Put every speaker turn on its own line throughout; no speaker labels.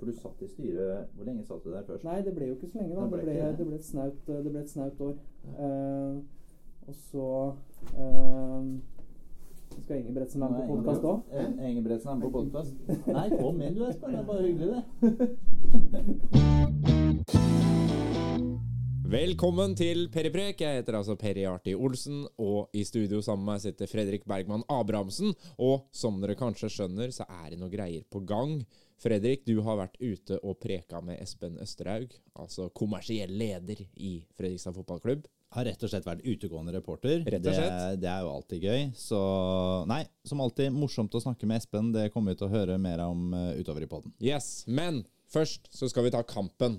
For du satt i styret Hvor lenge satt du der først?
Nei, det ble jo ikke så lenge, da.
Det ble det.
ble, et, snaut, det ble et snaut år. Uh, og så uh, Skal Ingebretsen være med på podkast òg?
Ingebretsen er med på podkast? Nei, kom inn du, Espen. Det er bare hyggelig, det.
Velkommen til Periprek. Jeg heter altså Peri Arti Olsen, og i studio sammen med meg sitter Fredrik Bergman Abrahamsen. Og som dere kanskje skjønner, så er det noe greier på gang. Fredrik, du har vært ute og preka med Espen Østerhaug, altså kommersiell leder i Fredrikstad fotballklubb.
Har rett og slett vært utegående reporter.
Rett og slett.
det er jo alltid gøy. Så nei, som alltid morsomt å snakke med Espen. Det kommer vi til å høre mer om uh, utover i poden.
Yes, men først så skal vi ta kampen.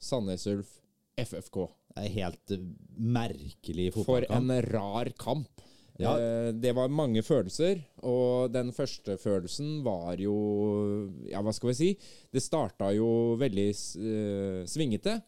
Sandnes Ulf FFK.
Det er helt merkelig fotballkamp.
For en rar kamp.
Ja.
Eh, Det var mange følelser, og den første følelsen var jo Ja, hva skal vi si? Det starta jo veldig uh, svingete.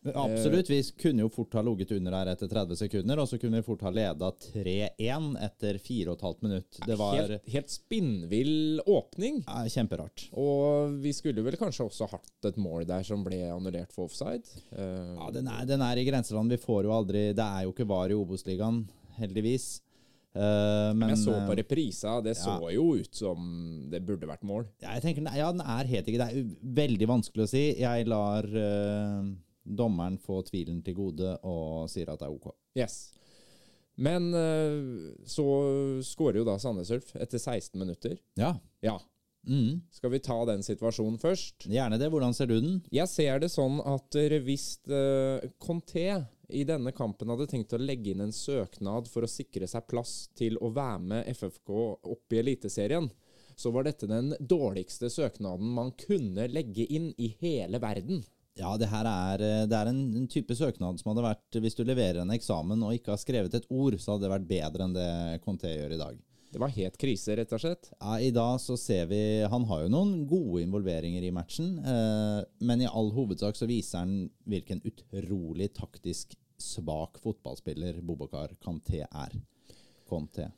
Absolutt. Vi kunne jo fort ha ligget under her etter 30 sekunder, og så kunne vi fort ha leda 3-1 etter 4,5 minutt. Det var
Helt, helt spinnvill åpning.
Ja, kjemperart.
Og vi skulle vel kanskje også hatt et mål der som ble annullert for offside. Eh,
Ja, den er, den er i grenseland. Vi får jo aldri Det er jo ikke VAR i Obos-ligaen, heldigvis. Eh, men
men jeg så på
eh,
reprisa, det så
ja.
jo ut som det burde vært mål.
Ja, jeg tenker, ja, den er helt ikke Det er veldig vanskelig å si. Jeg lar uh, dommeren få tvilen til gode og sier at det er OK.
Yes. Men uh, så skårer jo da Sandnes Ulf etter 16 minutter.
Ja.
Ja.
Mm.
Skal vi ta den situasjonen først?
Gjerne det. Hvordan ser du den?
Jeg ser det sånn at hvis Conté i denne kampen hadde tenkt å legge inn en søknad for å sikre seg plass til å være med FFK opp i Eliteserien, så var dette den dårligste søknaden man kunne legge inn i hele verden.
Ja, det her er, eh, det er en, en type søknad som hadde vært Hvis du leverer en eksamen og ikke har skrevet et ord, så hadde det vært bedre enn det Conté gjør i dag.
Det var helt krise, rett og slett.
Ja, I dag så ser vi Han har jo noen gode involveringer i matchen, eh, men i all hovedsak så viser han hvilken utrolig taktisk svak fotballspiller Bobakar Kanté er. Conté.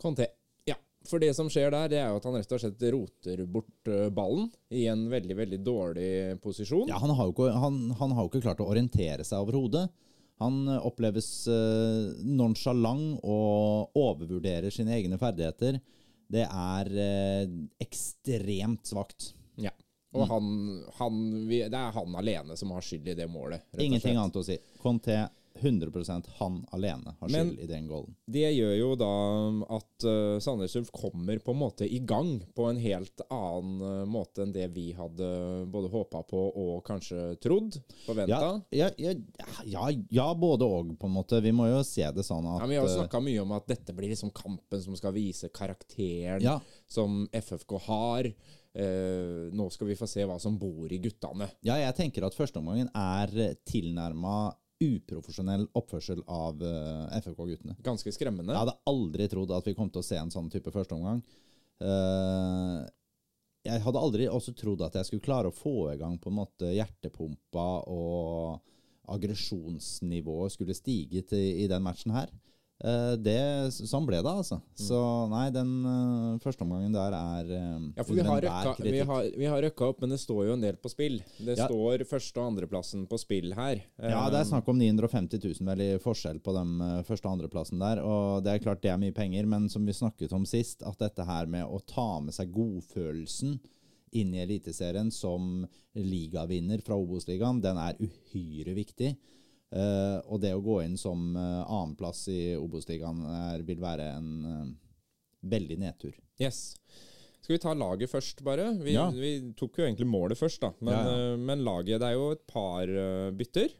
Conté. Ja, for det som skjer der, det er jo at han rett og slett roter bort eh, ballen i en veldig, veldig dårlig posisjon.
Ja, han har, jo ikke, han, han har jo ikke klart å orientere seg overhodet. Han eh, oppleves eh, nonsjalant og overvurderer sine egne ferdigheter. Det er eh, ekstremt svakt.
Ja. Og han, han, det er han alene som har skyld i det målet.
Ingenting annet å si. Conté 100% han alene har
Men-
skyld i den goalen.
Det gjør jo da at uh, Sandnes Ulf kommer på en måte i gang på en helt annen eh, måte enn det vi hadde både håpa på og kanskje trodd. Forventa.
Ja, ja, ja, ja, både og, på en måte. Vi må jo se det sånn at
Ja, Vi har jo
eh,
snakka mye om at dette blir liksom kampen som skal vise karakteren som FFK har. Uh, nå skal vi få se hva som bor i guttene.
Ja, jeg tenker at førsteomgangen er tilnærma uprofesjonell oppførsel av eh, FFK-guttene.
Ganske skremmende.
Jeg hadde aldri trodd at vi kom til å se en sånn type førsteomgang. Uh, jeg hadde aldri også trodd at jeg skulle klare å få i gang på en måte hjertepumpa og aggresjonsnivået skulle stige til, i den matchen her. Eh, det, sånn ble det, altså. Så nei, den uh, førsteomgangen der er uh,
Ja, for vi har, røkka, vi, har, vi har røkka opp, men det står jo en del på spill. Det
Ja.
står første- og andreplassen på spill her.
Ja, det er snakk om 950 000 vel i forskjell på den uh, første- og andreplassen der. Og det er klart det er mye penger, men som vi snakket om sist, at dette her med å ta med seg godfølelsen inn i Eliteserien som ligavinner fra Obos-ligaen, den er uhyre viktig. Eh, og det å gå inn som uh, annenplass i Obos-ligaen vil være en uh, veldig nedtur.
Yes. Skal vi ta laget først, bare? Vi,
Ja.
vi tok jo egentlig målet først, da. Men,
Ja, ja.
eh, men laget Det er jo et par eh, bytter.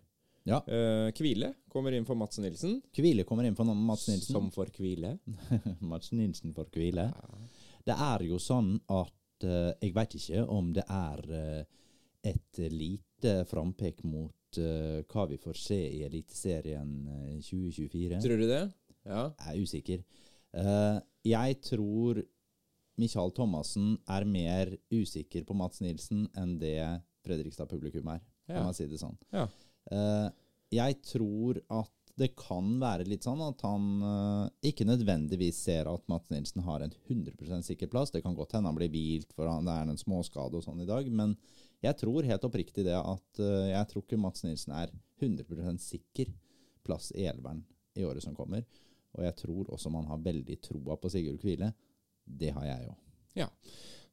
Ja.
Eh, Kvile kommer inn for Mats Nilsen.
Kvile kommer inn for Mats Nilsen.
Som for Kvile.
Mats Nilsen for hvile. Det er jo sånn at eh, jeg veit ikke om det er eh, et lite frampek mot eh, hva vi får se i Eliteserien eh, 2024.
Tror du det? Ja.
Jeg er usikker. Uh, jeg tror Michael Thomassen er mer usikker på Mats Nilsen enn det Fredrikstad-publikum er.
Ja.
Kan man si det sånn.
Ja.
Uh, jeg tror at det kan være litt sånn at han uh, ikke nødvendigvis ser at Mats Nilsen har en 100% sikker plass. Det kan godt hende han blir hvilt for han, det er en småskade og sånn i dag, men Jeg tror helt oppriktig det at eh, jeg tror ikke Mats Nilsen er 100 sikker plass i elveren i året som kommer. Og jeg tror også man har veldig troa på Sigurd Kvile. Det har jeg òg.
Ja.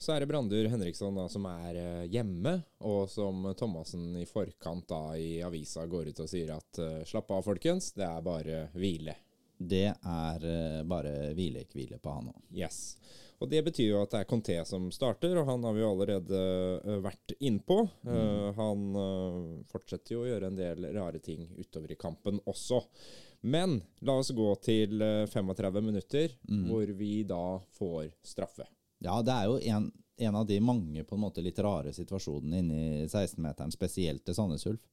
Så er det Brandur Henriksson da, som er eh, hjemme, og som Thomassen i forkant da i avisa går ut og sier at eh, slapp av, folkens, det er bare hvile.
Det er bare hvile-hvile på han òg.
Yes. Og Det betyr jo at det er Conté som starter, og han har vi jo allerede eh, vært innpå. Uh, han uh, fortsetter jo å gjøre en del rare ting utover i kampen også. Men la oss gå til eh, 35 minutter, hvor vi da får straffe.
Ja, det er jo en, en av de mange på en måte litt rare situasjonene inne i 16-meteren, spesielt til Sandnes Ulf.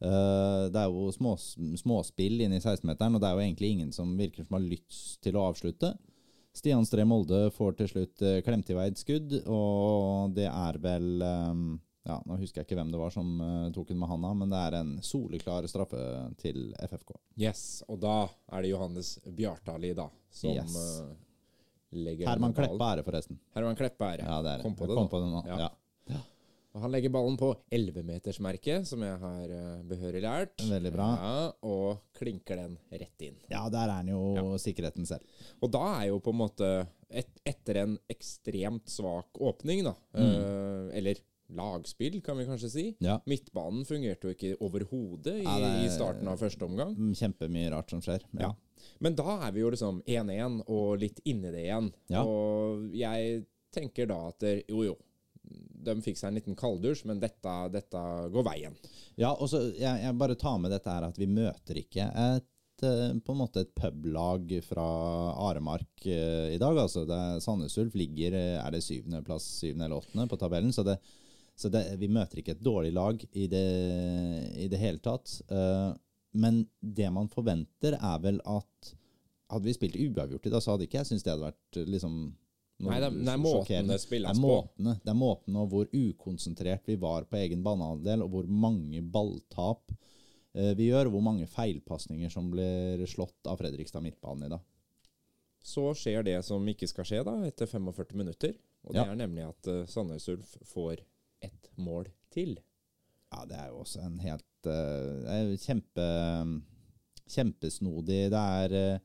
Uh, det er jo små, småspill inne i 16-meteren, og det er jo egentlig ingen som virker som har lyst til å avslutte. Stian Stree Molde får til slutt uh, klemt i vei et skudd, og det er vel eh, Ja, nå husker jeg ikke hvem det var som eh, tok den med handa, men det er en soleklar straffe til FFK.
Yes, og da er det Johannes Bjartali da, som
Yes.
eh, legger
Herman Kleppe er det, forresten.
Herman Kleppe er det.
Ja, det er.
Kom på det
kom
da.
på det nå.
Ja.
Ja.
Og han legger ballen på 11-metersmerket, som jeg har eh, behørig lært.
Veldig bra.
Ja, og klinker den rett inn.
Ja, der er han jo sikkerheten selv.
Og da er jo på en måte et, Etter en ekstremt svak åpning, da,
Mm.
eh, eller lagspill, kan vi kanskje si
Ja.
Midtbanen fungerte jo ikke overhodet i,
Ja,
i starten av første omgang.
Kjempemye rart som skjer.
Ja. Men da er vi jo liksom 1-1 og litt inni det igjen.
Ja.
Og jeg tenker da at jo, jo, de fikk seg en liten kalddusj, men dette, dette går veien.
Ja, og så jeg, jeg bare tar med dette her at vi møter ikke et eh, på en måte et publag fra Aremark eh, i dag. altså Sandnes Ulf ligger eh, er det syvende plass, syvende eller åttende på tabellen. Så, det, så det, vi møter ikke et dårlig lag i det, i det hele tatt. Men det man forventer, er vel at hadde vi spilt uavgjort i dag, så hadde ikke jeg syntes det hadde vært liksom
Nei, det, det er måten det spilles på.
måtene, det er måten og hvor ukonsentrert vi var på egen banehalvdel, og hvor mange balltap eh, vi gjør, og hvor mange feilpasninger som blir slått av Fredrikstad midtbane i dag.
Så skjer det som ikke skal skje da, etter 45 minutter. Og det
Ja.
er nemlig at uh, Sandnes Ulf får ett mål til.
Ja, det er jo også en helt jo kjempe, kjempesnodig. Det er, eh,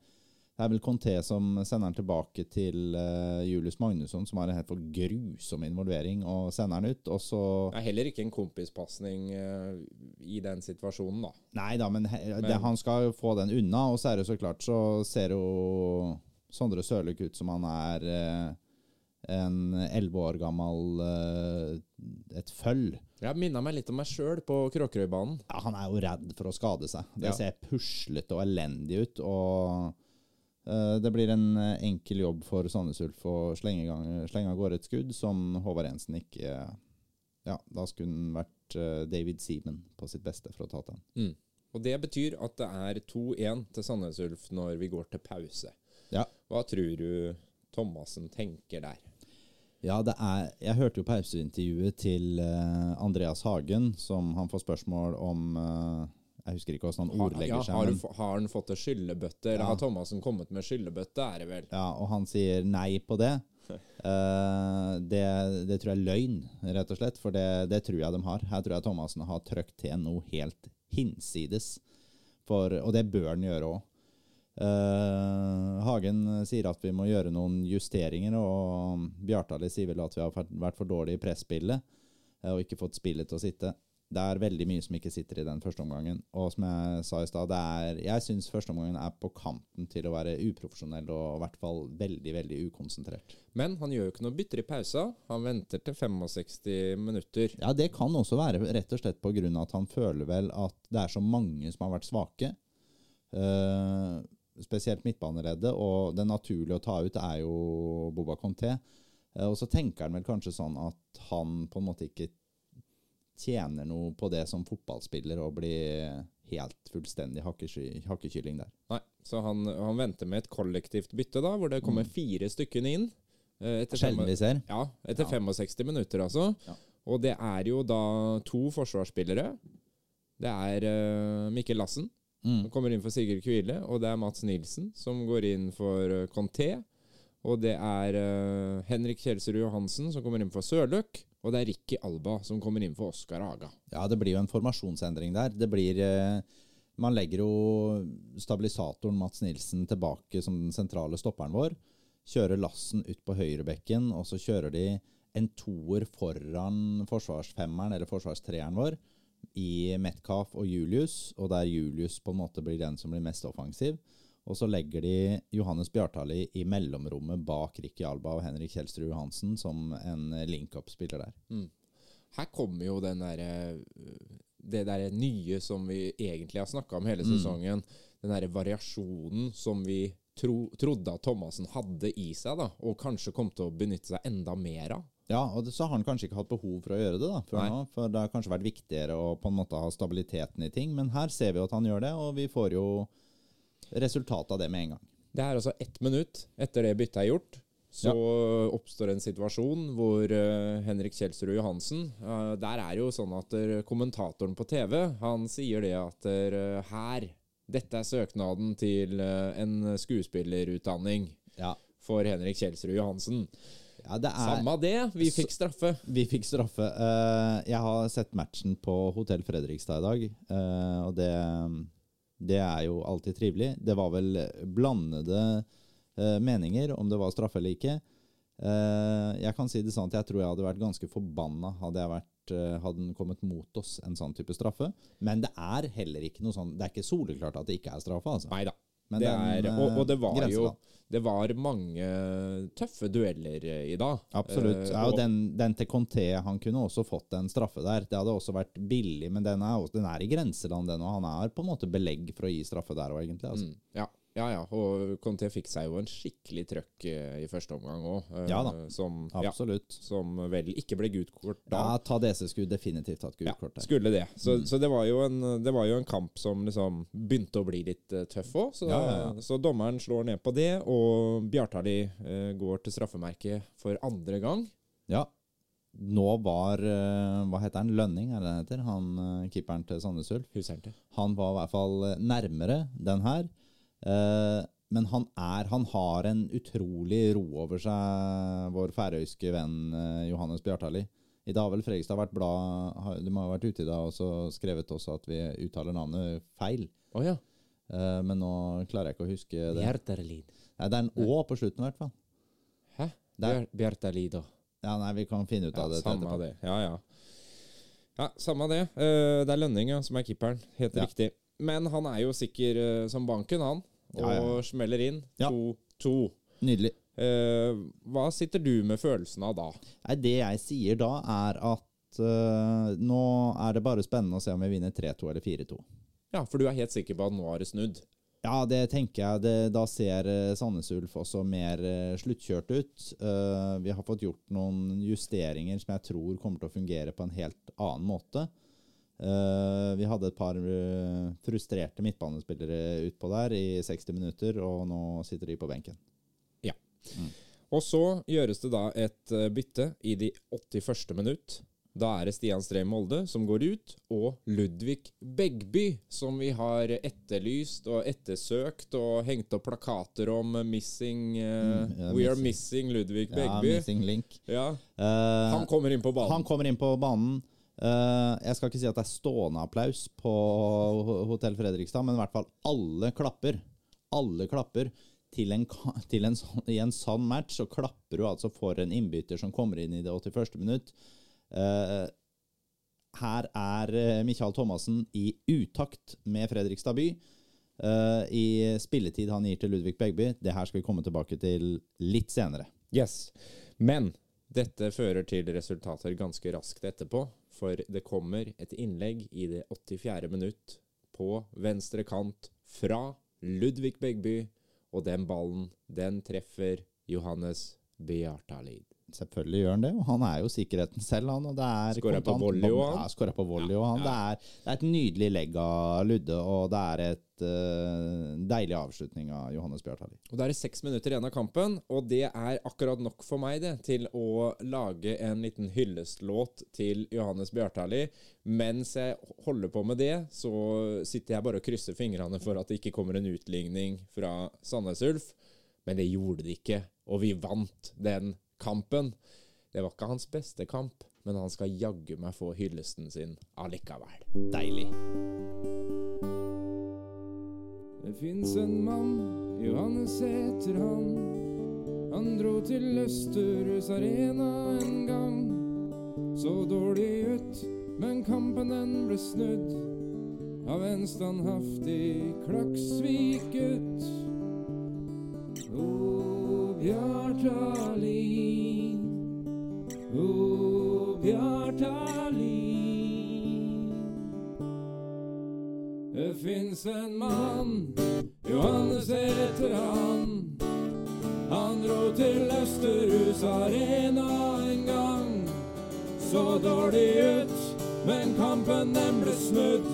det er vel Conté som sender den tilbake til eh, Julius Magnusson, som har en helt for grusom involvering, og sender den ut. Og så
Det er heller ikke en kompispasning uh, i den situasjonen, da.
Nei da, men, he, det, han skal jo få den unna, og så er det så klart så ser jo Sondre Sørløk ut som han er eh, en elleve år gammel eh, et føll.
Jeg minna meg litt om meg sjøl på Kråkerøybanen.
Ja, han er jo redd for å skade seg. Det
Ja.
ser puslete og elendig ut. Og eh, det blir en eh, enkel jobb for Sandnes Ulf å slenge, gang, slenge av gårde et skudd som Håvard Jensen ikke Ja, da skulle han vært eh, David Seaman på sitt beste for å ta den.
Mm. Og det betyr at det er 2-1 til Sandnes Ulf når vi går til pause.
Ja.
Hva tror du Thomassen tenker der?
Ja, det er Jeg hørte jo pauseintervjuet til eh, Andreas Hagen, som han får spørsmål om eh, Jeg husker ikke hvordan han ordlegger
ja,
seg.
har,
men-
har han fått ei skyllebøtte, eller
Ja.
har Thomassen kommet med skyllebøtte, er det vel?
Ja, og han sier nei på det. Uh, det, det tror jeg er løgn, rett og slett, for det, det tror jeg de har. Her tror jeg Thomassen har trøkt til noe helt hinsides, for, og det bør han gjøre òg. Hagen sier at vi må gjøre noen justeringer, og Bjartali sier vel at vi har vært- vært for dårlige i presspillet eh, og ikke fått spillet til å sitte. Det er veldig mye som ikke sitter i den første omgangen. Og som jeg sa i stad, Jeg syns første omgangen er på kanten til å være uprofesjonell og i hvert fall veldig, veldig ukonsentrert.
Men han gjør jo ikke noe bytter i pausa. Han venter til 65 minutter.
Ja, det kan også være rett og slett på grunn av at han føler vel at det er så mange som har vært svake. Uh, spesielt midtbaneleddet, og det naturlige å ta ut er jo Boba Conté. Eh, og så tenker han vel kanskje sånn at han på en måte ikke tjener noe på det som fotballspiller og blir helt fullstendig hakkekylling der.
Nei, så han, han venter med et kollektivt bytte, da, hvor det kommer fire stykkene inn. eh, Etter fem, ja, etter
Ja.
65 minutter, altså.
Ja.
Og det er jo da to forsvarsspillere. Det er uh, Mikkel Lassen,
Mm.
som kommer inn for Sigurd Kvile, og det er Mats Nilsen, som går inn for uh, Conté. Og det er uh, Henrik Kjelsrud Johansen, som kommer inn for Sørløk. Og det er Ricky Alba som kommer inn for Oskar Aga.
Ja, det blir jo en formasjonsendring der. Det blir eh, Man legger jo stabilisatoren Mats Nilsen tilbake som den sentrale stopperen vår. Kjører Lassen ut på høyrebekken, og så kjører de en toer foran forsvarsfemmeren, eller forsvarstreeren vår, i Metcalf og Julius, og der Julius på en måte blir den som blir mest offensiv. Og så legger de Johannes Bjartali i mellomrommet bak Ricky Alba og Henrik Kjelstrud Johansen som en link-up-spiller der.
Her kommer jo den derre Det derre nye som vi egentlig har snakka om hele
Mm.
sesongen. Den derre variasjonen som vi tro, trodde at Thomassen hadde i seg, da, og kanskje kom til å benytte seg enda mer av.
Ja, og så har han kanskje ikke hatt behov for å gjøre det da, før
Nei.
nå, for det har kanskje vært viktigere å på en måte ha stabiliteten i ting, men her ser vi at han gjør det, og vi får jo resultatet av det med en gang.
Det er altså ett minutt etter det byttet er gjort. Så oppstår en situasjon hvor uh, Henrik Kjelsrud Johansen uh, Der er jo sånn at eh, kommentatoren på TV Han sier det at her Dette er søknaden til en skuespillerutdanning
Ja,
for Henrik Kjelsrud Johansen.
ja det er...
Samme det, vi fikk straffe.
Vi fikk straffe. Jeg har sett matchen på Hotell Fredrikstad i dag, og det, det er jo alltid trivelig. Det var vel blandede eh, meninger om det var straffe eller ikke. Eh, jeg kan si det sånn at jeg tror jeg hadde vært ganske forbanna hadde, vært, eh, hadde den kommet mot oss en sånn type straffe. Men det er heller ikke noe sånn Det er ikke soleklart at det ikke er straffe, altså.
Nei da.
Men
Det
er en,
og, og det
var
var jo. Det var mange tøffe dueller eh, i dag.
Absolutt.
Eh,
Ja, og den, den til Conté, han kunne også fått en straffe der. Det hadde også vært billig, men den er, også, den er i grenseland, den, og han er på en måte belegg for å gi straffe der òg, egentlig. Altså.
Mm, ja, ja, ja. Og Conté fikk seg jo en skikkelig trøkk eh, i første omgang òg.
Ja da.
Som, ja,
Absolutt.
som vel ikke ble gult kort da.
Ja, Tadese skulle definitivt hatt gult
Ja,
kort der.
skulle det. Så,
Mm.
så det, var jo en, det var jo en kamp som liksom begynte å bli litt eh, tøff òg. Så,
Ja, ja, ja.
så dommeren slår ned på det, og Bjartali eh, går til straffemerket for andre gang.
Ja. Nå var eh, Hva heter han? Lønning, er det han heter? Han eh, keeperen til Sandnes Ulf. Han var i hvert fall eh, nærmere den her. Eh, men han er Han har en utrolig ro over seg, vår færøyske venn eh, Johannes Bjartali. I dag har vel Fredrikstad vært blad du De har vært ute i dag og så skrevet også at vi uttaler navnet feil.
Oh, ja.
Eh, men nå klarer jeg ikke å huske det.
Bjartalid.
Nei, det er en Å på slutten, i hvert fall.
Hæ?
Der.
Bjartalid, da.
Ja, nei, vi kan finne ut
Ja,
av det.
samme det. Ja, ja. Ja, Samme det. Det er Lønning ja, som er keeperen. Helt
Ja.
riktig. Men han er jo sikker som banken, han. Og
Ja, ja,
smeller inn.
Ja.
2-2.
Nydelig.
Uh, hva sitter du med følelsen av da?
Nei, det jeg sier da, er at uh, nå er det bare spennende å se om vi vinner 3-2 eller 4-2.
Ja, For du er helt sikker på at nå har det snudd?
Ja, det tenker jeg. Det, da ser eh, Sandnes Ulf også mer sluttkjørt ut. Uh, vi har fått gjort noen justeringer som jeg tror kommer til å fungere på en helt annen måte. Eh, vi hadde et par eh, frustrerte midtbanespillere utpå der i 60 minutter, og nå sitter de på benken.
Ja Og så gjøres det da et eh, bytte i de 81. minutt. Da er det Stian Stree Molde som går ut, og Ludvig Begby, som vi har etterlyst og ettersøkt og hengt opp plakater om 'Missing uh,
Mm, ja,
We are
missing.
Ludvig Begby'.
Ja, missing link.
Ja,
Uh,
han kommer inn på banen.
Han kommer inn på banen. Eh, jeg skal ikke si at det er stående applaus på Ho- Hotell Fredrikstad, men i hvert fall alle klapper. Alle klapper. Til en, til en, I en sann match så klapper du altså for en innbytter som kommer inn i det 81. minutt. Eh, her er eh, Michael Thomassen i utakt med Fredrikstad by. I spilletid han gir til Ludvig Begby. Det her skal vi komme tilbake til litt senere.
Yes. Men dette fører til resultater ganske raskt etterpå, for det kommer et innlegg i det 84. minutt på venstre kant fra Ludvig Begby, og den ballen, den treffer Johannes Bjartalid.
Selvfølgelig gjør han det, og han er jo sikkerheten selv, han. Og det er
på
kontant-
volley også, han.
Ja, skåret på volley og han.
Ja,
Det, er, det er et nydelig legg av Ludde, og det er et uh, deilig avslutning av Johannes Bjartali.
Og Da er det seks minutter igjen av kampen, og det er akkurat nok for meg det, til å lage en liten hyllestlåt til Johannes Bjartali. Mens jeg holder på med det, så sitter jeg bare og krysser fingrene for at det ikke kommer en utligning fra Sandnes Ulf. Men det gjorde det ikke, og vi vant den kampen. Det var ikke hans beste kamp, men han skal jaggu meg få hyllesten sin allikevel.
Deilig.
Det fins en mann, Johannes heter han. Han dro til Østerhus Arena en gang. Så dårlig ut, men kampen den ble snudd av en standhaftig Klaksvik-gutt. O Bjartalin, o Bjartalin. Det fins en mann, Johannes heter han. Han dro til Østerhus Arena en gang. Så dårlig ut, men kampen den snudd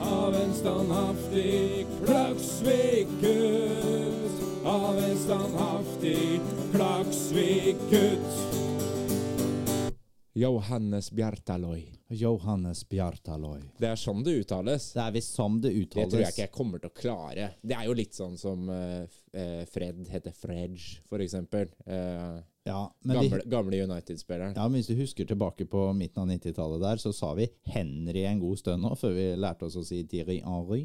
av en standhaftig Klaksvik-gutt. Av en standhaftig Klaksvik-gutt. Johannes Bjartaloi.
Johannes Bjartaloi.
Det er sånn det uttales.
Det er visst sånn det
Det tror jeg ikke jeg kommer til å klare. Det er jo litt sånn som uh, Fred heter Fredge, for eksempel. Eh,
Ja,
gamle gamle United-spilleren.
ja, men hvis du husker tilbake på midten av 90-tallet der, så sa vi Henry en god stund nå, før vi lærte oss å si Thierry Henry.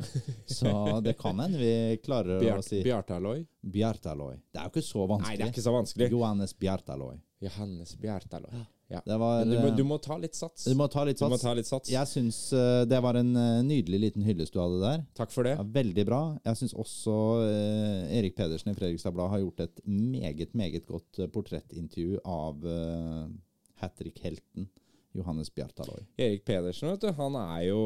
Så det kan hende vi klarer å si
Bjartaloi?
Bjartaloi. Det er jo ikke så vanskelig.
Nei, det er ikke så vanskelig.
Johannes Bjartaloi.
Johannes Bjartaloi. Ja.
Det var,
du må,
eh,
du må ta litt sats.
du må ta litt sats.
ta litt sats.
Jeg syns uh, det var en uh, nydelig liten hyllest du hadde der.
Takk for det.
Ja, veldig bra. Jeg syns også uh, Erik Pedersen i Fredrikstad Blad har gjort et meget, meget godt eh, portrettintervju av uh, hat trick-helten Johannes Bjartaloi.
Erik Pedersen, vet du, han er jo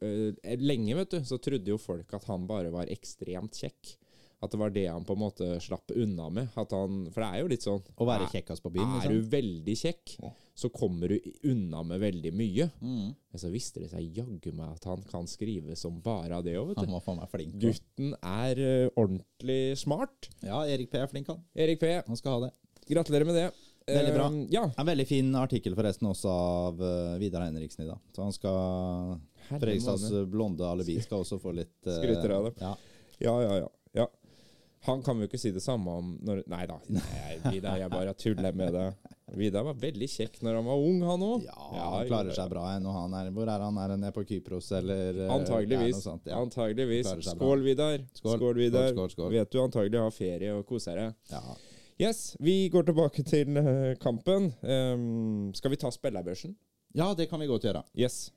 eh, Lenge, vet du, så trodde jo folk at han bare var ekstremt kjekk. At det var det han på en måte slapp unna med. At han, for det er jo litt sånn
Å være kjekkas på byen,
Er
liksom.
du veldig kjekk, så kommer du unna med veldig mye.
Mm.
Men så viste det seg jaggu meg at han kan skrive som bare av det òg, vet
Han
du.
var faen meg flink.
Gutten er uh, ordentlig smart.
Ja, Erik P er flink, han.
Erik P,
Han skal ha det.
gratulerer med det.
Veldig bra.
Uh, ja.
En veldig fin artikkel forresten også av uh, Vidar Henriksen i dag. Så han skal Fredrikstads blonde alibi skal også få litt uh,
Skryter av det.
Ja.
Ja, ja, ja, ja. Han kan jo ikke si det samme om når Nei da, nei, Vidar, jeg bare tuller med det. Vidar var veldig kjekk når han var ung, han òg.
Ja, han klarer seg bra ennå. Han er, hvor er han? Er han nede på Kypros, eller eh,
Antageligvis.
ja, ja.
Antageligvis. Skål, Vidar.
Skål.
Skål, Vidar.
Skål, skål, skål.
Vet du antagelig har ferie og koser deg.
Ja.
Yes, vi går tilbake til eh, kampen. Um, skal vi ta spillerbørsen?
ja, det kan vi godt gjøre.
Yes.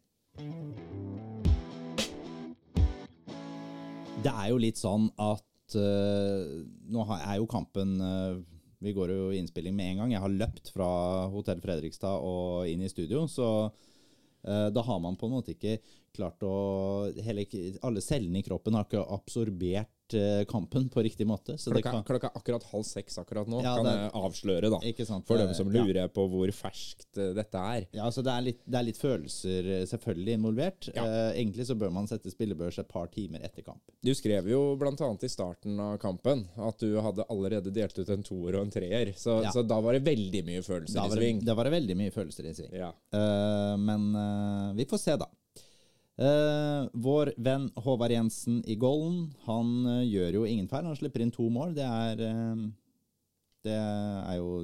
Det er jo litt sånn at eh, Nå er jo kampen eh, Vi går jo i innspilling med en gang. Jeg har løpt fra Hotell Fredrikstad og inn i studio, så eh, da har man på en måte ikke klart å hele, Alle cellene i kroppen har ikke absorbert eh, kampen på riktig måte. Så det
Klokka,
kan,
klokka akkurat halv seks akkurat nå,
Ja,
kan
det-
jeg avsløre, da.
sant?
For dem som
Ja.
lurer på hvor ferskt eh, dette er.
Ja, altså det er, litt, det er litt følelser eh, selvfølgelig involvert.
Ja.
Eh, egentlig så bør man sette spillebørs et par timer etter kamp.
Du skrev jo annet i starten av kampen at du hadde allerede delt ut en toer og en treer, så,
Ja.
så da var det veldig mye følelser i sving.
da var det veldig mye følelser i sving.
Ja.
Eh, men eh, vi får se, da. Eh, vår venn Håvard Jensen i Golden, han uh, gjør jo ingen feil. Han slipper inn to mål. Det er uh, Det er jo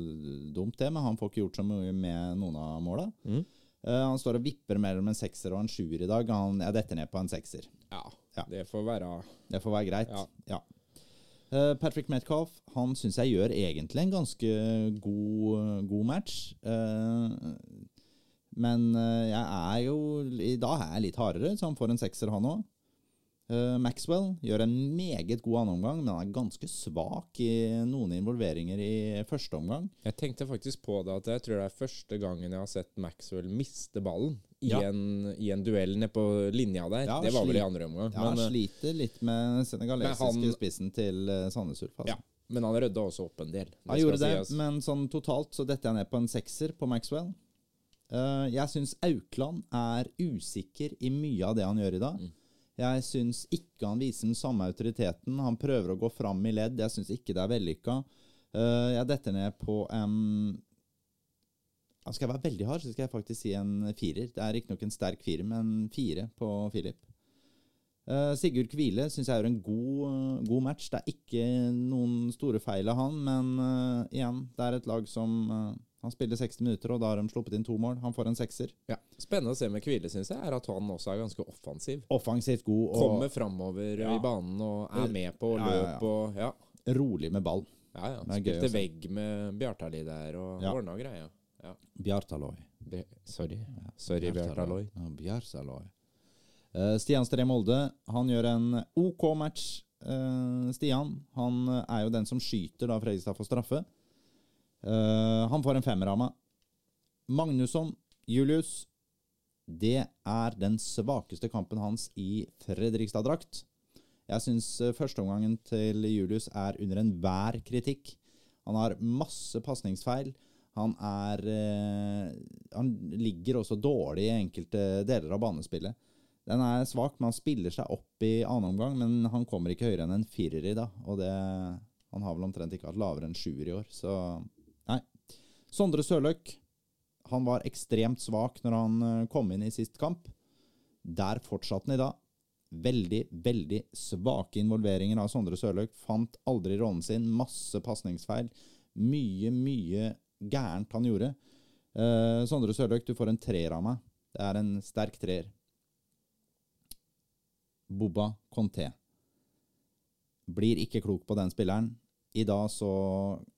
dumt, det, men han får ikke gjort så mye med noen av måla. Mm. Han står og vipper mellom en sekser og en sjuer i dag. Han, jeg detter ned på en sekser.
ja.
Ja.
Det får være
Det får være greit.
Ja.
Ja. Patrick Metcalf han syns jeg gjør egentlig en ganske god, god match. Eh, men eh, jeg er jo I dag er jeg litt hardere, så han får en sekser, han òg. Maxwell gjør en meget god annenomgang, men han er ganske svak i noen involveringer i første omgang.
Jeg tenkte faktisk på det at jeg tror det er første gangen jeg har sett Maxwell miste ballen i,
Ja.
en, i en duell nede på linja der.
Ja,
det var vel i andre omgang.
Ja,
men,
han
eh,
sliter litt med senegalesiske
han-
spissen til eh, Sandnes Ulf. Altså.
ja, men han rydda også opp en del.
Han gjorde det,
skal sies.
men sånn totalt så detter jeg ned på en sekser på Maxwell. Eh, jeg syns Aukland er usikker i mye av det han gjør i dag.
Mm.
Jeg syns ikke han viser den samme autoriteten. Han prøver å gå fram i ledd. Jeg syns ikke det er vellykka. Eh, jeg detter ned på en Skal jeg være veldig hard, så skal jeg faktisk si en firer. Det er riktignok en sterk firer, men fire på Philip. Eh, Sigurd Kvile syns jeg gjør en god, god match. Det er ikke noen store feil av han, men igjen, det er et lag som Han spiller 60 minutter, og da har de sluppet inn to mål. Han får en sekser.
Ja. Spennende å se med Kvile, syns jeg, er at han også er ganske offensiv.
Offensivt god og
Kommer framover
Ja.
i banen og er med på løp og Ja.
rolig med ball.
ja, ja. Spilte vegg med Bjartali der og
Ja.
ordna greia. Ja.
Bjartaloi.
Be sorry. Sorry, Bjartaloi.
Bjartaloi. Bjartaloy. Eh, Stian Stree Molde han gjør en OK match. Uh, Stian han er jo den som skyter da Fredrikstad får straffe. Eh, han får en femmer av meg. Magnusson, Julius Det er den svakeste kampen hans i Fredrikstad-drakt. Jeg syns uh, førsteomgangen til Julius er under enhver kritikk. Han har masse pasningsfeil. Han er eh, Han ligger også dårlig i enkelte deler av banespillet. Den er svak, men han spiller seg opp i annen omgang, men han kommer ikke høyere enn en firer i dag. Og det Han har vel omtrent ikke hatt lavere enn sjuer i år, så. Sondre Sørløk. Han var ekstremt svak når han eh, kom inn i sist kamp. Der fortsatte han i dag. Veldig, veldig svake involveringer av Sondre Sørløk. Fant aldri rollen sin. Masse pasningsfeil. Mye, mye gærent han gjorde. Eh, Sondre Sørløk, du får en treer av meg. Det er en sterk treer. Boba Conté. Blir ikke klok på den spilleren. I dag så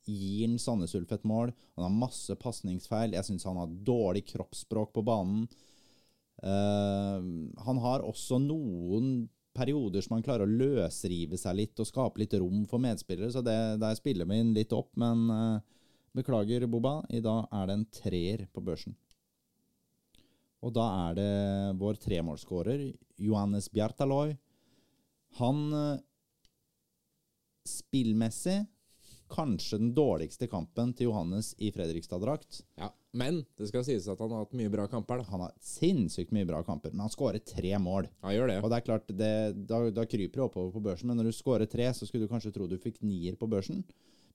gir han Sandnes Ulf et mål. Han har masse pasningsfeil. Jeg syns han har dårlig kroppsspråk på banen. Uh, han har også noen perioder som han klarer å løsrive seg litt og skape litt rom for medspillere, så det, der spiller vi inn litt opp. Men uh, beklager, Boba. I dag er det en treer på børsen. Og da er det vår tremålsskårer, Johannes Bjartaloy. Han eh, spillmessig kanskje den dårligste kampen til Johannes i Fredrikstad-drakt.
Ja. Men det skal sies at han har hatt mye bra kamper. da.
Han har sinnssykt mye bra kamper, men han skårer tre mål.
Han gjør det.
Og det er klart, det, da, da kryper det oppover på børsen, men når du skårer tre, så skulle du kanskje tro du fikk nier på børsen.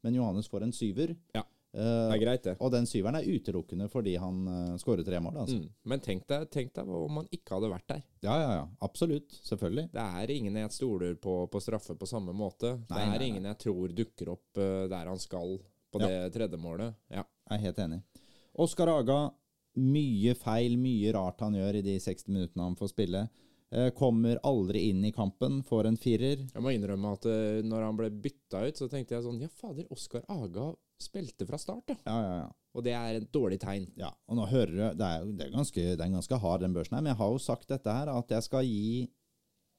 Men Johannes får en syver.
Ja.
Eh,
Det er greit, det.
og den syveren er utelukkende fordi han uh, skårer tre mål. Altså.
Mm. Men tenk deg, tenk deg om han ikke hadde vært der.
Ja, ja, ja. Absolutt. Selvfølgelig.
Det er ingen jeg stoler på på straffe på samme måte.
Nei,
det er
nei, nei.
ingen jeg tror dukker opp uh, der han skal på
Ja.
det tredje målet. Ja.
Jeg er helt enig. Oskar Aga, mye feil, mye rart han gjør i de 60 minuttene han får spille. Eh, kommer aldri inn i kampen, får en firer.
Jeg må innrømme at eh, når han ble bytta ut, så tenkte jeg sånn Ja, fader, Oskar Aga spilte fra start, ja.
Ja, ja, ja.
Og det er et dårlig tegn.
Ja, og nå hører du, det er det er ganske, det er ganske hard den børsen her, men jeg har jo sagt dette her, at jeg skal gi,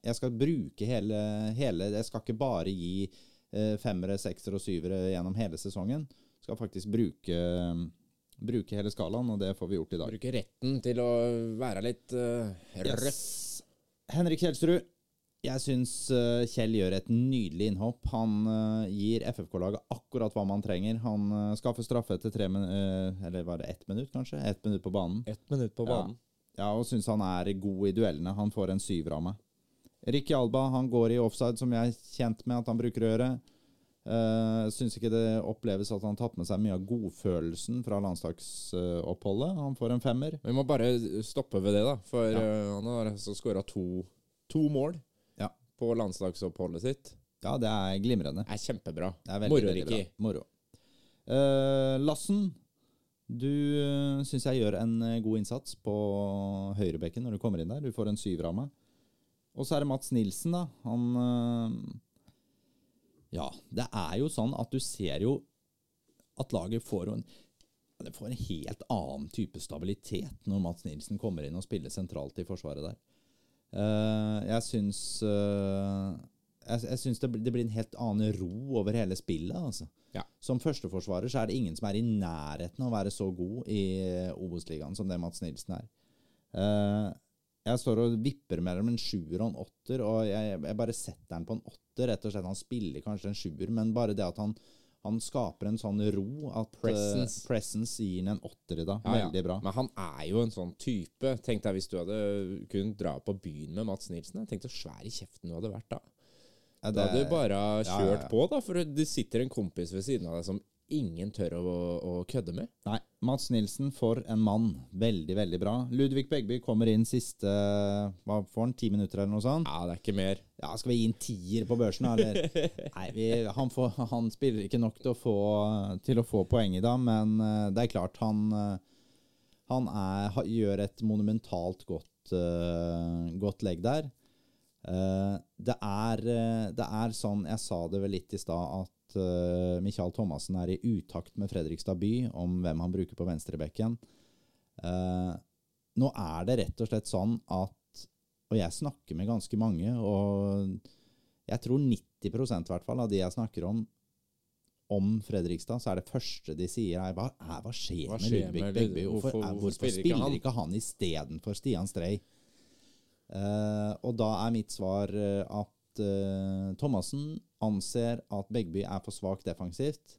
jeg skal bruke hele, hele jeg skal ikke bare gi eh, femmere, seksere og syvere gjennom hele sesongen. Jeg skal faktisk bruke, bruke hele skalaen, og det får vi gjort i dag.
Bruke retten til å være litt uh, røff.
Yes. Henrik Kjelsrud, jeg syns eh, Kjell gjør et nydelig innhopp. Han eh, gir FFK-laget akkurat hva man trenger. Han eh, skaffer straffe etter tre min eller var det ett minutt, kanskje? Ett minutt på banen.
Ett minutt på banen.
Ja, og syns han er god i duellene. Han får en syver av meg. Ricky Alba han går i offside, som jeg er kjent med at han bruker å gjøre. Uh, syns ikke det oppleves at han har tatt med seg mye av godfølelsen fra landslagsoppholdet. han får en femmer.
Vi må bare stoppe ved det, da. For
Ja.
eh, han har altså skåra to, to mål
Ja.
på landslagsoppholdet sitt.
Ja, det er glimrende.
Det er kjempebra.
Det er veldig,
Moro. Ricky.
Moro. Uh, Lassen, du uh, syns jeg gjør en eh, god innsats på høyrebekken når du kommer inn der. Du får en syver av meg. Og så er det Mats Nilsen, da. Han eh, Ja, det er jo sånn at du ser jo at laget får en det får en helt annen type stabilitet når Mats Nilsen kommer inn og spiller sentralt i forsvaret der. Eh, jeg syns eh, jeg, syns det, blir- en helt annen ro over hele spillet. Altså.
Ja.
Som førsteforsvarer så er det ingen som er i nærheten av å være så god i eh, Obos-ligaen som det Mats Nilsen er. Jeg står og vipper mellom en sjuer og en åtter, og jeg, jeg bare setter den på en åtter. Rett og slett. Han spiller kanskje en sjuer, men bare det at han, han skaper en sånn ro at Presence,
Presence.
presence gir ham en åtter i dag.
Ja.
Veldig bra.
Men han er jo en sånn type. Tenk deg hvis du hadde kunnet dra på byen med Mats Nilsen. Tenk så svær i kjeften du hadde vært da.
Ja,
Da hadde du bare kjørt på, da. For det sitter en kompis ved siden av deg som ingen tør å, å kødde med.
Nei, Mats Nilsen, for en mann. Veldig, veldig bra. Ludvig Begby kommer inn siste Hva får han? Ti minutter, eller noe sånt?
Ja, det er ikke mer.
Ja, Skal vi gi en tier på børsen, eller? Nei, vi, han, får, han spiller ikke nok til å få, til å få poeng i dag, men eh, det er klart han eh, Han er, gjør et monumentalt godt, eh, godt legg der. Det, er, det er sånn Jeg sa det vel litt i stad, at uh, Michael Thomassen er i utakt med Fredrikstad by om hvem han bruker på venstrebekken. Uh, nå er det rett og slett sånn at Og jeg snakker med ganske mange, og jeg tror 90% i hvert fall av de jeg snakker om om Fredrikstad, så er det første de sier er hva, er, hva skjer
Hva
med Ludvig Begby? Hvorfor,
hvorfor- hvorfor
hvorfor
spiller ikke han?
han istedenfor Stian Strei? Uh, og da er mitt svar at uh, Thomassen anser at Begby er for svak defensivt.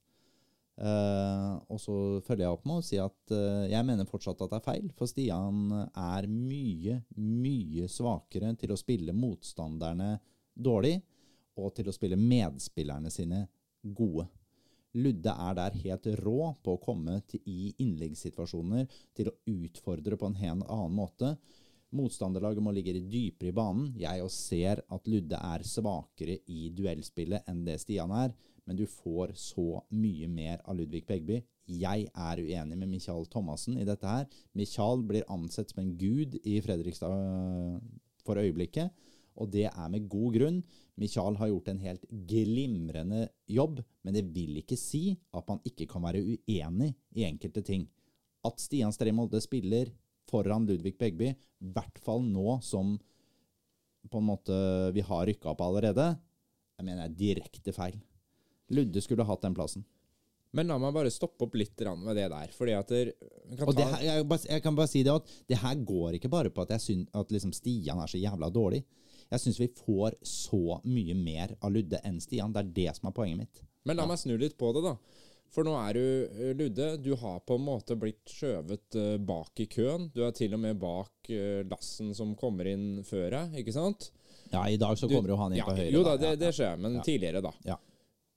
Uh, og så følger jeg opp med å si at uh, jeg mener fortsatt at det er feil, for Stian er mye, mye svakere til å spille motstanderne dårlig, og til å spille medspillerne sine gode. Ludde er der helt rå på å komme til, i innleggssituasjoner til å utfordre på en helt annen måte. Motstanderlaget må ligge dypere i banen. Jeg også ser at Ludde er svakere i duellspillet enn det Stian er, men du får så mye mer av Ludvig Begby. Jeg er uenig med Michael Thomassen i dette her. Michael blir ansett som en gud i Fredrikstad øh, for øyeblikket, og det er med god grunn. Michael har gjort en helt glimrende jobb, men det vil ikke si at man ikke kan være uenig i enkelte ting. At Stian Stree Molde spiller foran Ludvig Begby, i hvert fall nå som på en måte vi har rykka opp allerede, jeg mener er direkte feil. Ludde skulle hatt den plassen.
Men la meg bare stoppe opp litt med det der. Fordi at der, kan
Og det
ta-
her, jeg, jeg kan bare si det at det her går ikke bare på at jeg syns at liksom Stian er så jævla dårlig. Jeg syns vi får så mye mer av Ludde enn Stian. Det er det som er poenget mitt.
Men la meg snu litt på det, da. For nå er du eh, Ludde. Du har på en måte blitt skjøvet eh, bak i køen. Du er til og med bak eh, lassen som kommer inn før deg, ikke sant?
Ja, i dag så
Du-
kommer jo han inn
ja,
på høyre.
Jo da,
da.
det, det skjer, men
Ja.
tidligere, da.
Ja.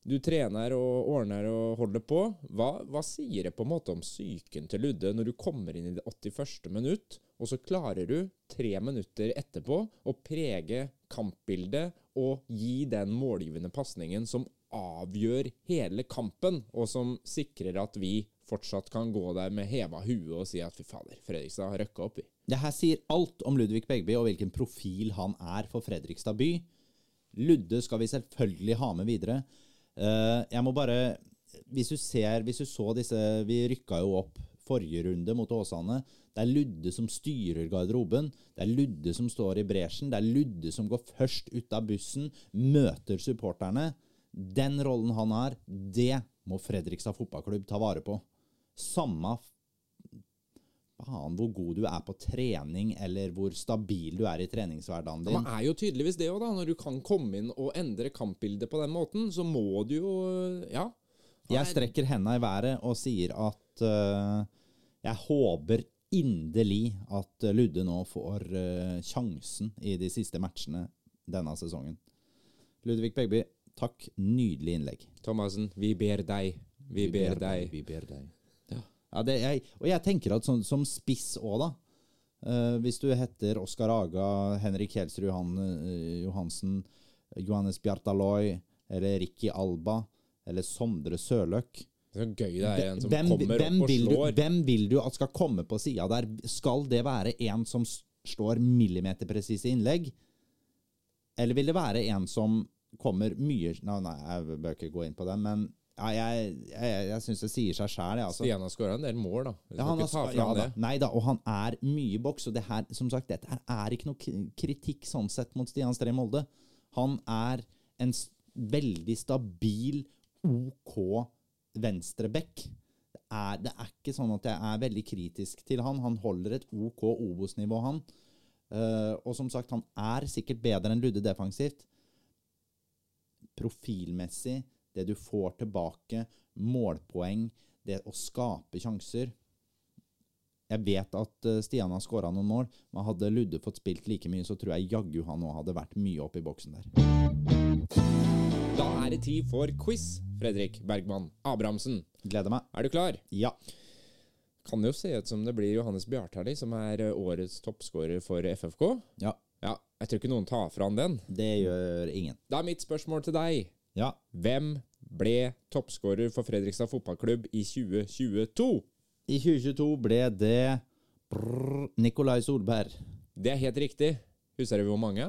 Du trener og ordner og holder på. Hva, hva sier det på en måte om psyken til Ludde når du kommer inn i det 81. minutt, og så klarer du tre minutter etterpå å prege kampbildet og gi den målgivende pasningen som avgjør hele kampen, og som sikrer at vi fortsatt kan gå der med heva hue og si at fy fader, Fredrikstad har røkka opp, vi.
Det her sier alt om Ludvig Begby og hvilken profil han er for Fredrikstad by. Ludde skal vi selvfølgelig ha med videre. Eh, jeg må bare Hvis du ser Hvis du så disse Vi rykka jo opp forrige runde mot Åsane. Det er Ludde som styrer garderoben. Det er Ludde som står i bresjen. Det er Ludde som går først ut av bussen, møter supporterne. Den rollen han har, det må Fredrikstad fotballklubb ta vare på. Samme faen hvor god du er på trening, eller hvor stabil du er i treningshverdagen din.
Man er jo tydeligvis det òg, da. Når du kan komme inn og endre kampbildet på den måten, så må du jo Ja.
Jeg strekker henda i været og sier at uh, jeg håper inderlig at Ludde nå får uh, sjansen i de siste matchene denne sesongen. Ludvig Begby, takk. Nydelig innlegg.
Thomassen, vi ber deg. Vi, ber, deg.
Vi ber deg. Ja, det, jeg, og jeg tenker at sånn, som spiss òg, da. Uh, hvis du heter Oskar Aga, Henrik Kjelsrud Johan, uh, Johansen, Johannes Bjartaloy eller Ricky Alba eller Sondre Sørløk
så gøy det er en som
hvem,
kommer
hvem,
opp og
vil du,
slår.
hvem vil du at skal komme på sida der? Skal det være en som slår millimeterpresise innlegg? Eller vil det være en som kommer mye Nei, nei jeg bør ikke gå inn på det, men ja, jeg, jeg, jeg, syns det sier seg sjæl. Altså.
Stian har skåra en del mål, da.
Ja, han har, ja, da. Nei da, og han er mye i boks. Og det her, som sagt, dette her er ikke noe kritikk sånn sett mot Stian Stree Molde. Han er en veldig stabil, OK venstreback. Det er, det er ikke sånn at jeg er veldig kritisk til han. Han holder et OK Obos-nivå, han. Uh, og som sagt, han er sikkert bedre enn Ludde defensivt. Profilmessig, det du får tilbake, målpoeng, det å skape sjanser. Jeg vet at eh, Stian har skåra noen mål, men hadde Ludde fått spilt like mye, så tror jeg jaggu han òg hadde vært mye oppe i boksen der.
Da er det tid for quiz. Fredrik Bergman Abrahamsen.
Gleder meg.
Er du klar?
Ja.
Kan det jo se ut som det blir Johannes Bjartali som er eh, årets toppskårer for FFK.
Ja.
Ja, jeg tror ikke noen tar fra han den.
Det gjør ingen.
Da er mitt spørsmål til deg.
Ja.
Hvem ble toppskårer for Fredrikstad fotballklubb i 2022?
I 2022 ble det brrr, Nikolai Solberg.
Det er helt riktig. Husker du hvor mange?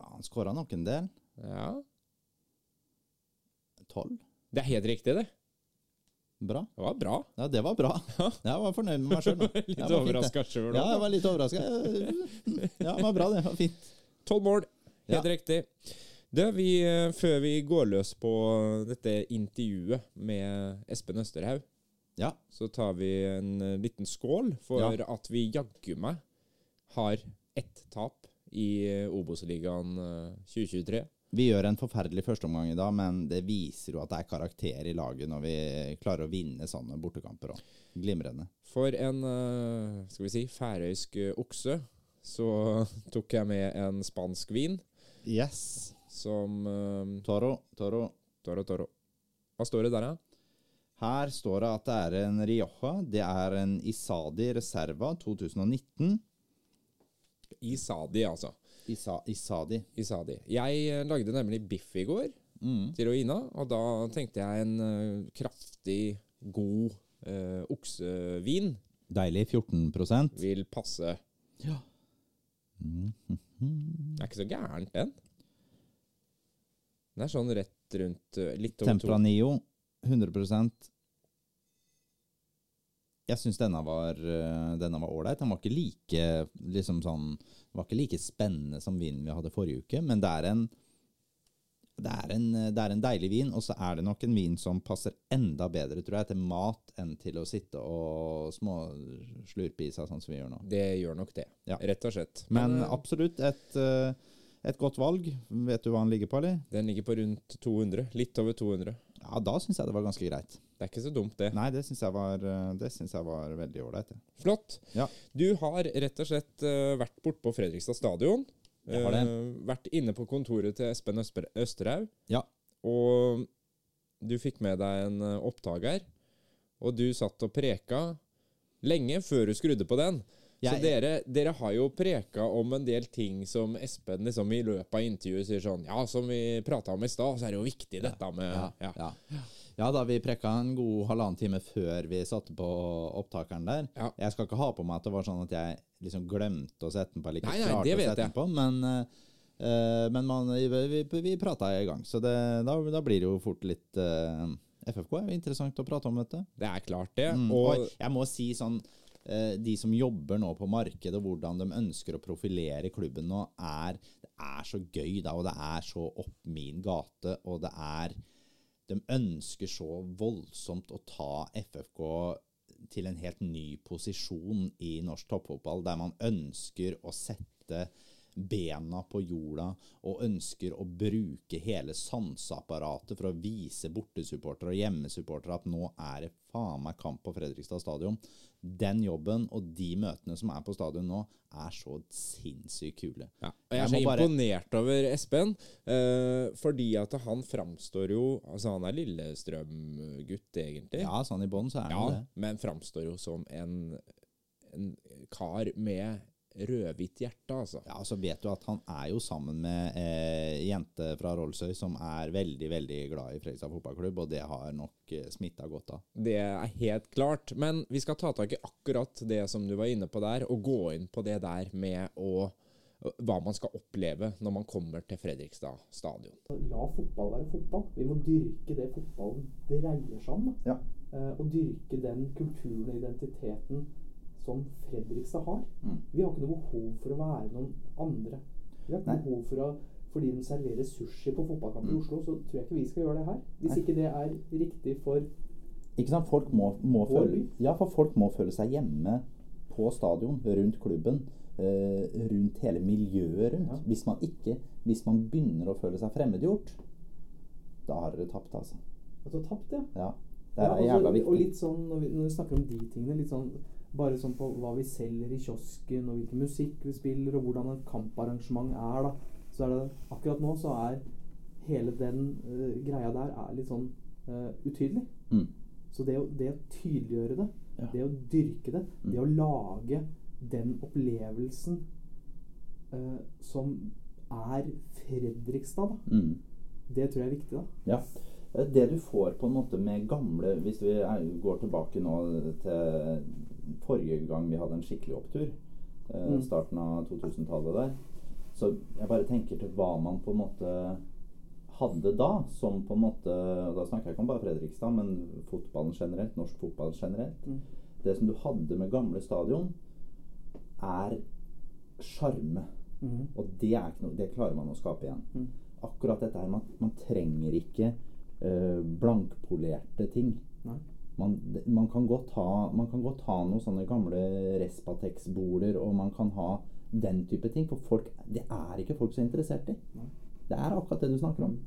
Ja, han skåra nok en del.
Ja,
Tolv.
det er helt riktig, det.
Bra.
Det var bra.
Ja, det var bra. Jeg var fornøyd med meg sjøl.
Litt overraska sjøl
Ja, jeg var litt overraska. Ja, det var bra, det. det var fint.
Tolv mål. Helt
Ja.
riktig. Du, vi, eh, før vi går løs på dette intervjuet med Espen Østerhaug,
Ja.
så tar vi en eh, liten skål for
Ja.
at vi jaggu meg har ett tap i eh, Obos-ligaen eh, 2023.
Vi gjør en forferdelig førsteomgang i dag, men det viser jo at det er karakter i laget når vi klarer å vinne sånne bortekamper òg. Glimrende.
For en eh, skal vi si, færøysk eh, okse så tok jeg med en spansk vin
Yes.
som eh,
Toro, Toro.
Toro Toro. Hva står det der, da?
Her står det at det er en Rioja. Det er en Isadi Reserva 2019.
Isadi, altså.
Isa, Isadi.
Isadi. Jeg eh, lagde nemlig biff i går
Mm.
til Roina, og da tenkte jeg en eh, kraftig, god eh, oksevin
Deilig. 14%
vil passe.
Ja. Mm.
Det er ikke så gærent, den. Den er sånn rett rundt litt over.
Tempranillo 100 Jeg syns denne var eh, ålreit. Den var ikke like liksom sånn var ikke like spennende som vinen vi hadde forrige uke, men det er en det er, en, det er en deilig vin, og så er det nok en vin som passer enda bedre, tror jeg, til mat enn til å sitte og småslurpe i seg, sånn som vi gjør nå.
Det gjør nok det,
Ja.
rett og slett.
Men
men
absolutt et, eh, et godt valg. Vet du hva den ligger på, eller?
den ligger på rundt 200. Litt over 200.
Ja, da syns jeg det var ganske greit.
Det er ikke så dumt, det.
Nei, det syns jeg, var, eh, jeg var veldig ålreit.
Flott.
Ja.
Du har rett og slett eh, vært borte på Fredrikstad stadion.
Jeg har det.
Eh, vært inne på kontoret til Espen Østerhaug.
Ja.
Og du fikk med deg en opptaker. Og du satt og preka lenge før du skrudde på den. Så dere, dere har jo preka om en del ting som Espen liksom i løpet av intervjuet sier sånn Ja, som vi prata om i stad, så er det jo viktig dette med
Ja,
ja.
ja. ja da, vi prekka en god halvannen time før vi satte på opptakeren der.
Ja.
Jeg skal ikke ha på meg at det var sånn at jeg liksom glemte å sette den på, eller ikke
Nei, nei,
klarte å sette
jeg.
den på, men, uh, men man, vi, vi, prata i gang, så det, da, da blir det jo fort litt uh, FFK er jo interessant å prate om, vet du.
Det er klart, det.
Mm,
Og
og jeg må si sånn eh, De som jobber nå på markedet, og hvordan de ønsker å profilere klubben nå, er, det er så gøy, da, og det er så opp min gate, og det er De ønsker så voldsomt å ta FFK til en helt ny posisjon i norsk toppfotball, der man ønsker å sette bena på jorda og ønsker å bruke hele sanseapparatet for å vise bortesupportere og hjemmesupportere at nå er det faen meg kamp på Fredrikstad stadion. Den jobben og de møtene som er på stadion nå, er så sinnssykt kule.
Ja, og jeg er så
bare-
imponert over Espen, eh, fordi at han framstår jo Altså, han er Lillestrøm-gutt, egentlig.
Ja, sånn i bånn så er
Ja,
det det.
men framstår jo som en, en kar med rødhvitt hjerte, altså.
Ja, så vet du at han er jo sammen med eh, jente fra Rollsøy som er veldig, veldig glad i Fredrikstad fotballklubb, og det har nok eh, smitta godt av.
Det er helt klart. Men vi skal ta tak i akkurat det som du var inne på der, og gå inn på det der med å hva man skal oppleve når man kommer til Fredrikstad stadion.
La fotball være fotball. Vi må dyrke det fotballen dreier seg om.
Ja.
Eh, og dyrke den kulturen og identiteten som Fredrikstad har.
Mm.
Vi har ikke noe behov for å være noen andre. Vi har ikke
Nei.
behov for å fordi de serverer sushi på fotballkamp i
Mm.
Oslo, så tror jeg ikke vi skal gjøre det her. Hvis
Nei.
ikke det er riktig for
Ikke sant? Folk må, må føle, ja, for folk må føle seg hjemme på stadion, rundt klubben, eh, rundt hele miljøet rundt.
Ja.
Hvis, man ikke, hvis man begynner å føle seg fremmedgjort, da har dere tapt, altså.
har tapt, ja.
Ja, det
Ja,
er
altså,
jævla
Og litt sånn når vi, når vi snakker om de tingene, litt sånn bare sånn på hva vi selger i kiosken, og hvilken musikk vi spiller, og hvordan et kamparrangement er, da. Så er det akkurat nå så er hele den uh, greia der er litt sånn uh, utydelig.
Mm.
Så det å, det å tydeliggjøre det,
Ja.
det å dyrke det,
Mm.
det å lage den opplevelsen uh, som er Fredrikstad, da,
Mm.
det tror jeg er viktig. da.
Ja. Det du får på en måte med gamle Hvis vi er, går tilbake nå til forrige gang vi hadde en skikkelig opptur, eh,
Mm.
starten av 2000-tallet der, så jeg bare tenker til hva man på en måte hadde da, som på en måte og Da snakker jeg ikke om bare Fredrikstad, men fotballen generelt, norsk fotball generelt.
Mm.
Det som du hadde med gamle stadion, er sjarme.
Mm.
Og det, er ikke noe, det klarer man å skape igjen.
Mm.
Akkurat dette her, man, man trenger ikke eh, blankpolerte ting.
Nei.
Man, man, kan ha, man kan godt ha noen sånne gamle Respatex-boler, og man kan ha den type ting. For folk, det er ikke folk så interessert i. Det er akkurat det du snakker om.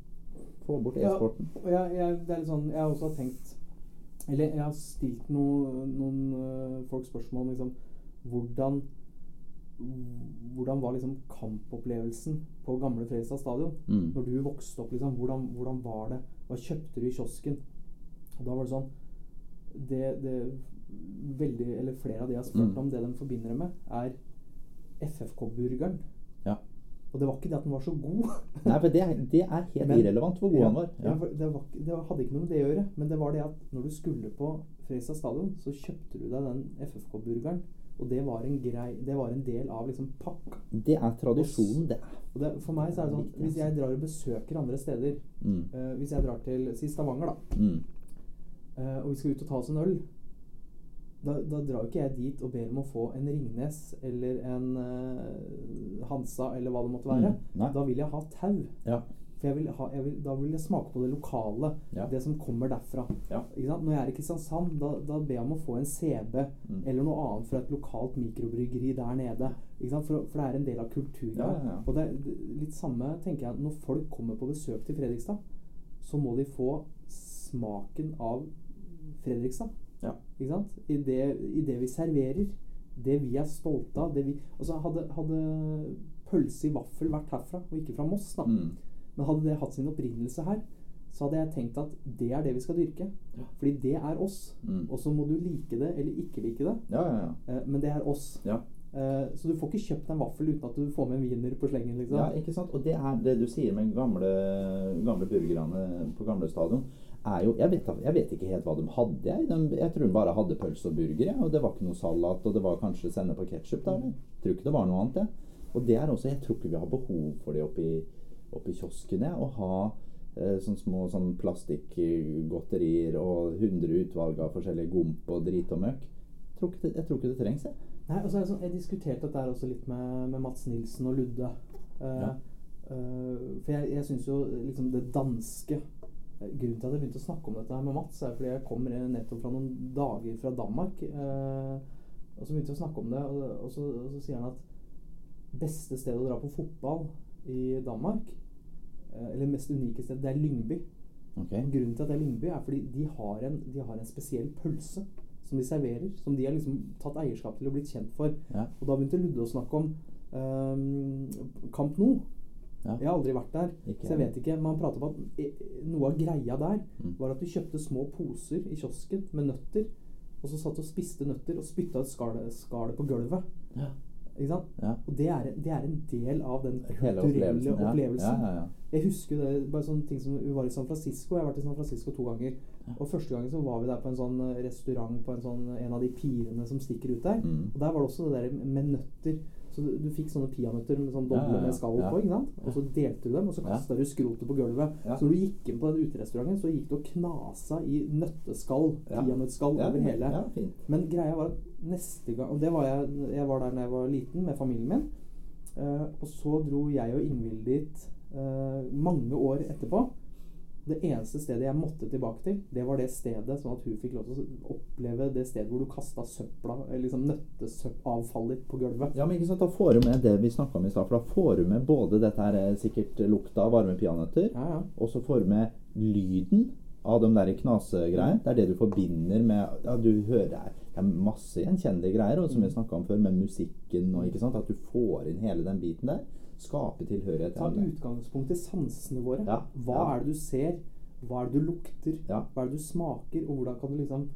Få bort e-sporten.
Ja, jeg, jeg, det er litt sånn, jeg har også tenkt Eller jeg har stilt noen, noen øh, folk spørsmål om liksom, hvordan hvordan var liksom kampopplevelsen på gamle Fredrikstad stadion?
Mm.
Når du vokste opp, liksom, hvordan, hvordan var det? Hva kjøpte du i kiosken? Og da var det sånn det, det veldig, eller Flere av de jeg har spurt
Mm.
om, det de forbinder det med, er FFK-burgeren.
Ja.
Og det var ikke det at den var så god.
Nei, for det, er- det er helt
Men-
irrelevant hvor god
Ja,
han var.
ja. det, var, det hadde ikke noe med det å gjøre. Men det var det at når du skulle på Fredrikstad stadion, så kjøpte du deg den FFK-burgeren. Og det var en, grei, det var en del av liksom pakka.
Det er tradisjonen, det.
Det, for meg så er det sånn Hvis jeg
altså.
drar og besøker andre steder
Mm.
uh, Hvis jeg drar til si Stavanger, da,
Mm.
Eh, og vi skal ut og ta oss en øl da, da drar ikke jeg dit og ber om å få en Ringnes eller en eh, Hansa eller hva det måtte være.
Mm.
Da vil jeg ha tau.
Ja.
For jeg vil ha, jeg vil, da vil jeg smake på det lokale.
Ja.
Det som kommer derfra.
Ja.
Når jeg er i Kristiansand, da, da ber jeg om å få en CB
Mm.
eller noe annet fra et lokalt mikrobryggeri der nede. Ikke sant? For, for det er en del av kulturen. Og det er litt samme tenker jeg når folk kommer på besøk til Fredrikstad, så må de få smaken av Fredrikstad.
Ja.
Ikke sant? I det, I det vi serverer. Det vi er stolte av. Det vi, altså hadde, hadde pølse i vaffel vært herfra, og ikke fra Moss, da,
Mm.
men hadde det hatt sin opprinnelse her, så hadde jeg tenkt at det er det vi skal dyrke.
Ja.
Fordi det er oss.
Mm.
Og så må du like det eller ikke like det,
Ja, ja, ja.
eh, men det er oss.
ja.
Eh, så du får ikke kjøpt en vaffel uten at du får med en wiener på slengen. liksom.
Ja, ikke sant? Og det er det du sier med gamle, gamle burgerne på gamle stadion. Er jo, jeg, vet, jeg vet ikke helt hva de hadde. Jeg, de, jeg tror de bare hadde pølse og burger. Jeg, og Det var ikke noe salat, og det var kanskje sennep og ketsjup. Tror ikke det var noe annet. Jeg. Og det er også, jeg tror ikke vi har behov for det oppi, oppi kioskene. Å ha eh, sånne små sånn plastikkgodterier og 100 utvalg av forskjellige gomp og drit og møkk. Jeg jeg tror ikke det trengs, jeg.
Nei, og så er det sånn, Jeg diskuterte dette også litt med, med Mats Nilsen og Ludde. Uh,
Ja.
uh, for jeg, jeg syns jo liksom det danske Grunnen til at jeg begynte å snakke om dette her med Mats, er fordi jeg kom nettopp fra noen dager fra Danmark. eh, og så begynte jeg å snakke om det, og, og, så, og så sier han at beste sted å dra på fotball i Danmark, eh, eller mest unike sted, det er Lyngby. Okay. Grunnen til at det er Lyngby, er fordi de har, en, de har en spesiell pølse som de serverer. Som de har liksom tatt eierskap til og blitt kjent for.
Ja.
Og da begynte Ludde å snakke om um, Camp Nou.
Ja.
Jeg har aldri vært der,
Ikke
så jeg vet ikke. Man prater om at eh, noe av greia der
Mm.
var at du kjøpte små poser i kiosken med nøtter. Og så satt du og spiste nøtter og spytta ut skallet, på gulvet.
Ja.
Ikke sant?
Ja.
Og det er, det er en del av den kulturelle
opplevelsen. Ja.
opplevelsen.
Ja, ja, ja.
Jeg husker det, bare sånne ting som Vi var i San Francisco. Jeg har vært i San Francisco to ganger. Og første gangen så var vi der på en sånn eh, restaurant på en, sånn, en av de pirene som stikker ut der.
Mm.
Og der var det også det der med nøtter. Så du, du fikk sånne peanøtter med sånn doble med skall på. ikke sant? Og så delte du dem, og så kasta du skrotet på gulvet. Så når du gikk inn på den uterestauranten, så gikk du og knasa i nøtteskall, peanøttskall, over hele. Men greia var at neste gang Og det var jeg, jeg var der da jeg var liten med familien min. Uh, og så dro jeg og Ingvild dit uh, mange år etterpå. Det eneste stedet jeg måtte tilbake til, det var det stedet, sånn at hun fikk lov til å oppleve det stedet hvor du kasta søpla, eller liksom nøttesøppavfallet ditt på gulvet.
Ja, men ikke sant, Da får du med det vi snakka om i stad. For da får du med både dette her eh, sikkert lukta av varme peanøtter,
Ja, ja.
og så får du med lyden av de der knasegreiene. Det er det du forbinder med ja, Du hører det er, det er masse gjenkjennelige greier, og som vi snakka om før, med musikken og ikke sant, At du får inn hele den biten der. Skape tilhørighet.
Ta utgangspunkt i sansene våre.
Ja,
Hva
ja.
er det du ser? Hva er det du lukter?
Ja.
Hva er det du smaker? Og hvordan kan du liksom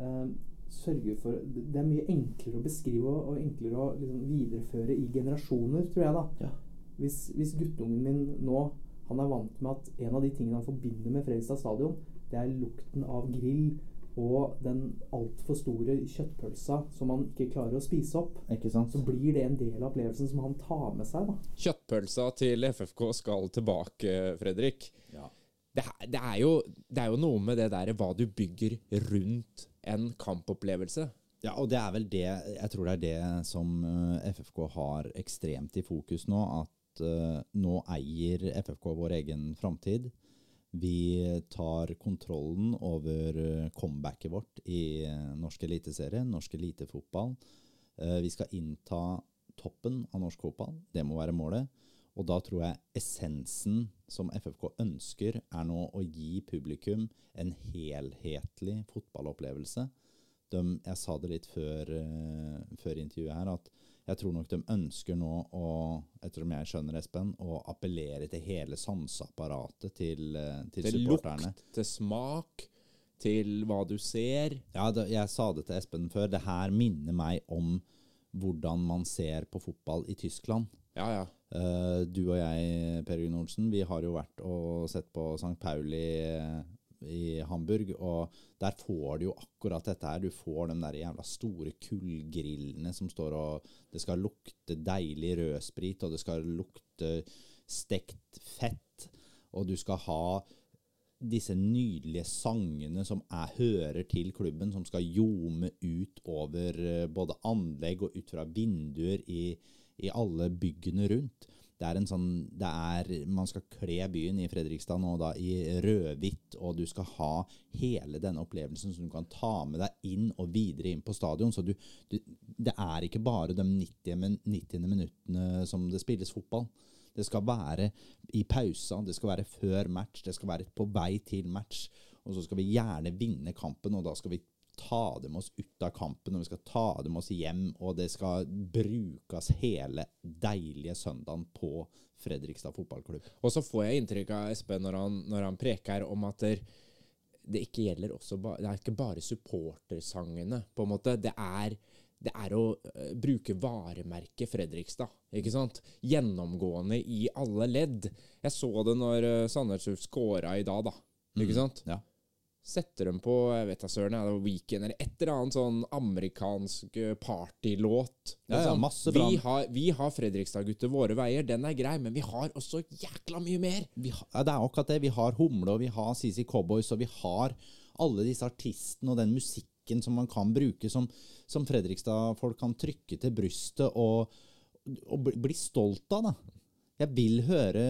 eh, sørge for Det er mye enklere å beskrive og, enklere å liksom, videreføre i generasjoner, tror jeg, da.
Ja.
Hvis, hvis guttungen min nå han er vant med at en av de tingene han forbinder med Fredrikstad stadion, det er lukten av grill og den altfor store kjøttpølsa som han ikke klarer å spise opp,
Ikke sant?
så blir det en del av opplevelsen som han tar med seg. da.
Kjøttpølsa til FFK skal tilbake, Fredrik.
Ja.
Det, det, er jo, det er jo noe med det der hva du bygger rundt en kampopplevelse.
Ja, og det er vel det Jeg tror det er det som eh, FFK har ekstremt i fokus nå. At uh, nå eier FFK vår egen framtid. Vi tar kontrollen over eh, comebacket vårt i eh, norsk eliteserie, norsk elitefotball. Eh, vi skal innta toppen av norsk fotball. Det må være målet. Og da tror jeg essensen som FFK ønsker, er nå å gi publikum en helhetlig fotballopplevelse. De, jeg sa det litt før, før intervjuet her, at jeg tror nok de ønsker nå å, ettersom jeg skjønner Espen, å appellere til hele sanseapparatet til, eh, til
Til
supporterne.
lukt, til smak, til hva du ser.
Ja, det, jeg sa det til Espen før. Det her minner meg om hvordan man ser på fotball i Tyskland.
Ja, ja.
Eh, du og jeg, Per Gunn Olsen, vi har jo vært og sett på St. Pauli eh, i Hamburg, og der får du jo akkurat dette her. Du får de der jævla store kullgrillene som står og Det skal lukte deilig rødsprit, og det skal lukte stekt fett, og du skal ha disse nydelige sangene som jeg hører til klubben, som skal ljome ut over eh, både anlegg og ut fra vinduer i, i alle byggene rundt. Det er en sånn, det er, Man skal kle byen i Fredrikstad nå da i rødhvitt, og du skal ha hele denne opplevelsen som du kan ta med deg inn og videre inn på stadion. Så du, du, det er ikke bare de 90, min- 90. minuttene som det spilles fotball. Det skal være i pausa, det skal være før match, det skal være på vei til match. Og så skal vi gjerne vinne kampen, og da skal vi ta dem oss ut av kampen, og vi skal ta dem oss hjem, og det skal brukes hele deilige søndagen på Fredrikstad fotballklubb.
Og så får jeg inntrykk av Espen når han, når han preker om at det, det ikke gjelder også Det er ikke bare supportersangene, på en måte. Det er, det er å eh, bruke varemerket Fredrikstad. Ikke sant? Gjennomgående i alle ledd. Jeg så det når uh, Sandnes Ulf scora i dag, da. Ikke sant?
Ja.
Setter dem på jeg vet da søren, er det Weekend eller et eller annet sånn amerikansk eh, partylåt.
Ja, ja,
Liksom.
masse bra.
Vi har, vi har Fredrikstad-gutter våre veier, den er grei, men vi har også jækla mye mer.
Vi har, ja, det er akkurat det. Vi har Humle, og vi har CC Cowboys, og vi har alle disse artistene og den musikken som man kan bruke, som, som Fredrikstad-folk kan trykke til brystet og, og bli, bli stolt av. da. Jeg vil høre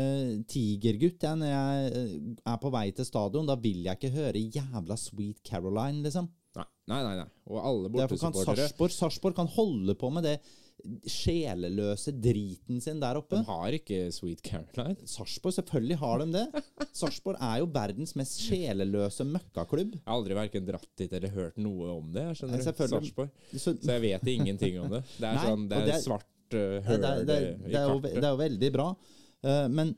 Tigergutt jeg, når jeg eh, er på vei til stadion. Da vil jeg ikke høre jævla Sweet Caroline, liksom.
Nei, nei, nei. nei. Og alle bortesupportere
Sarpsborg Sarpsborg kan holde på med det sjeleløse driten sin der oppe.
De har ikke Sweet Caroline.
Sarpsborg, selvfølgelig har de det. Sarpsborg er jo verdens mest sjeleløse møkkaklubb.
Jeg har aldri hverken dratt dit eller hørt noe om det. Jeg skjønner Sarsborg.
Så,
jeg vet ingenting om det. Det er
Nei,
sånn, det er
det er-
svart høl
det, det,
i kartet.
det er jo veldig bra. Eh, men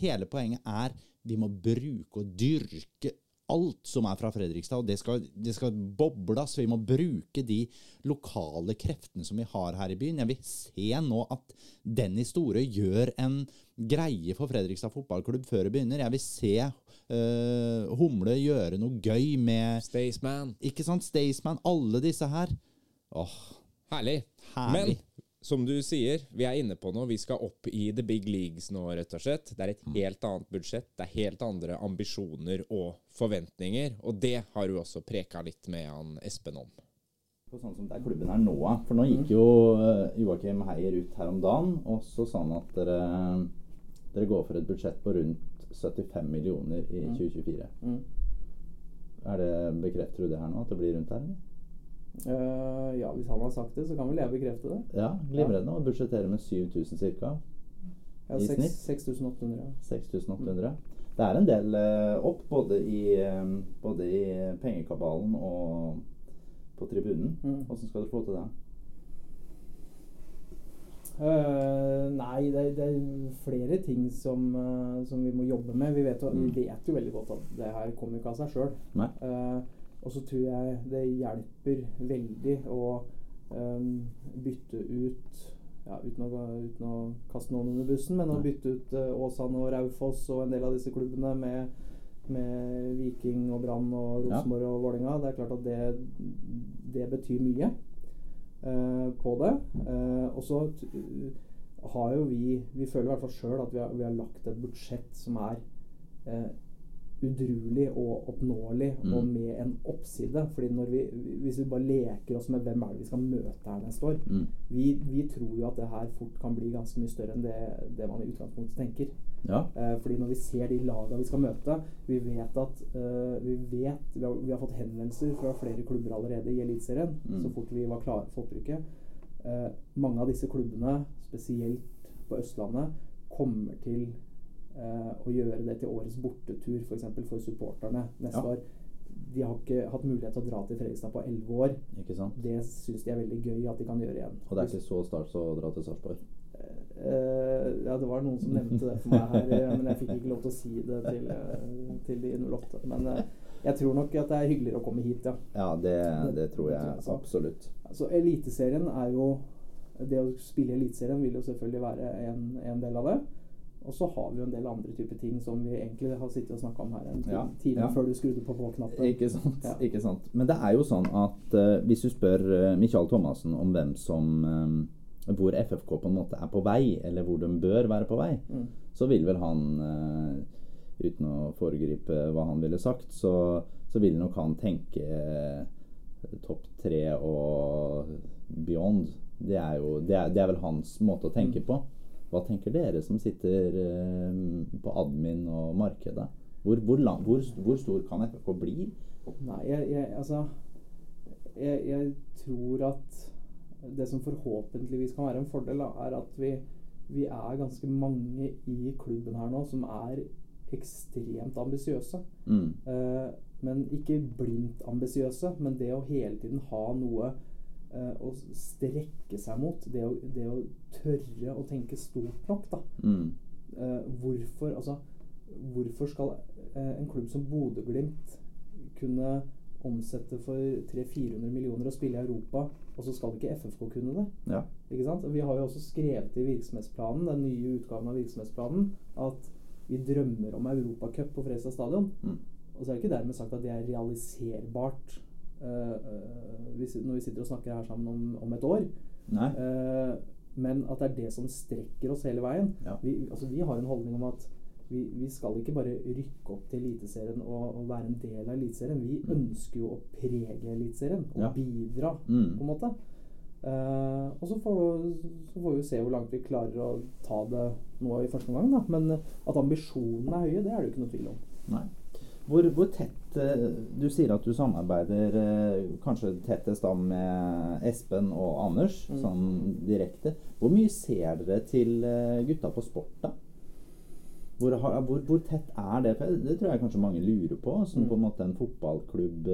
hele poenget er vi må bruke og dyrke alt som er fra Fredrikstad, og det skal, det skal bobles. Vi må bruke de lokale kreftene som vi har her i byen. Jeg vil se nå at Denny Store gjør en greie for Fredrikstad fotballklubb før det begynner. Jeg vil se uh, Humle gjøre noe gøy med
Staysman.
Ikke sant? Staysman, alle disse her. Åh,
Herlig.
herlig.
Men som du sier, vi er inne på noe. Vi skal opp i the big leagues nå, rett og slett. Det er et helt annet budsjett. Det er helt andre ambisjoner og forventninger. Og det har du også preka litt med han Espen om.
på sånn som der klubben er nå. For nå gikk jo eh, Joakim Heier ut her om dagen, og så sa han at dere, dere går for et budsjett på rundt 75 millioner i 2024.
Mm.
Er det, bekrefter du det her nå, at det blir rundt her? eller?
Eh, ja, hvis han har sagt det, så kan vel jeg bekrefte det.
Ja, glimrende. Og budsjetterer med 7000 ca.
Ja,
i
6,
snitt.
6800. ja.
6800. Det er en del uh, opp, både i, um, både i pengekabalen og på tribunen.
Mm.
Hvordan skal du få til det?
Uh, nei, det, det er flere ting som, uh, som vi må jobbe med. Vi vet,
Mm.
vi vet jo veldig godt at det her kommer ikke av seg sjøl. Og så tror jeg det hjelper veldig å um, bytte ut ja, uten, å, uten å kaste noen under bussen, men å bytte ut uh, Åsane og Raufoss og en del av disse klubbene med, med Viking og Brann og
Ja.
Og Vålerenga. Det er klart at det, det betyr mye uh, på det. Uh, og så har jo vi Vi føler i hvert fall sjøl at vi har, vi har lagt et budsjett som er udruelig og oppnåelig,
Mm.
og med en oppside. Fordi når vi, Hvis vi bare leker oss med hvem er det vi skal møte her neste år
Mm.
vi, vi tror jo at det her fort kan bli ganske mye større enn det, det man i utgangspunktet tenker.
Ja.
Eh, fordi når vi ser de lagene vi skal møte Vi vet at eh, vi, vet, vi, har, vi har fått henvendelser fra flere klubber allerede i Eliteserien
Mm.
så fort vi var klare for opprykket. Eh, mange av disse klubbene, spesielt på Østlandet, kommer til å gjøre det til årets bortetur f.eks. For, for supporterne neste
Ja.
år. De har ikke hatt mulighet til å dra til Fredrikstad på elleve år. Det syns de er veldig gøy at de kan gjøre igjen.
Og det er ikke så stas å dra til Sarpsborg.
Uh, ja, det var noen som nevnte det for meg her, eh, men jeg fikk ikke lov til å si det til, eh, til de 08. Men uh, jeg tror nok at det er hyggeligere å komme hit, ja.
Ja, det, det tror
Det
jeg
tror jeg så. Altså, Eliteserien er jo Det å spille i Eliteserien vil jo selvfølgelig være en, en del av det. Og så har vi jo en del andre typer ting som vi egentlig har sittet og snakka om her en
Ja,
time
ja.
før du skrudde på på-knappen.
Ikke?
Ja.
ikke sant. Men det er jo sånn at uh, hvis du spør uh, Michael Thomassen om hvem som eh, Hvor FFK på en måte er på vei, eller hvor de bør være på vei,
Mm.
så vil vel han uh, Uten å foregripe hva han ville sagt, så, så vil nok han tenke topp tre og beyond. Det er jo det er, det er vel hans måte å tenke
Mm.
på. Hva tenker dere som sitter eh, på admin og markedet? Hvor, hvor, lang, hvor, hvor stor kan FFK bli?
Nei, jeg, jeg altså jeg, jeg tror at det som forhåpentligvis kan være en fordel, da, er at vi, vi er ganske mange i klubben her nå som er ekstremt ambisiøse.
Mm.
Uh, men ikke blindt ambisiøse, men det å hele tiden ha noe å strekke seg mot. Det å, det å tørre å tenke stort nok, da.
Mm.
Eh, hvorfor, altså, hvorfor skal eh, en klubb som Bodø-Glimt kunne omsette for 300-400 millioner og spille i Europa, og så skal ikke FFK kunne det?
Ja.
Ikke sant? Vi har jo også skrevet i virksomhetsplanen, den nye utgaven av virksomhetsplanen, at vi drømmer om Europacup på Fredrikstad stadion.
Mm.
Og så er det ikke dermed sagt at det er realiserbart eh, eh, når vi sitter og snakker her sammen om, om et år.
Nei.
Eh, men at det er det som strekker oss hele veien.
Ja.
Vi, altså, vi har en holdning om at vi, vi skal ikke bare rykke opp til Eliteserien og, og være en del av Eliteserien. Vi
Mm.
ønsker jo å prege Eliteserien og
Ja.
bidra,
Mm.
på en måte. Uh, og så får, så får vi se hvor langt vi klarer å ta det nå i første omgang. Men at ambisjonene er høye, det er det jo ikke noe tvil om.
Nei. Hvor, hvor tett eh, Du sier at du samarbeider eh, kanskje tettest da med Espen og Anders,
Mm.
sånn direkte. Hvor mye ser dere til eh, gutta på sport, da? Hvor, hvor, hvor tett er det? Det tror jeg kanskje mange lurer på, som
Mm.
på en måte en fotballklubb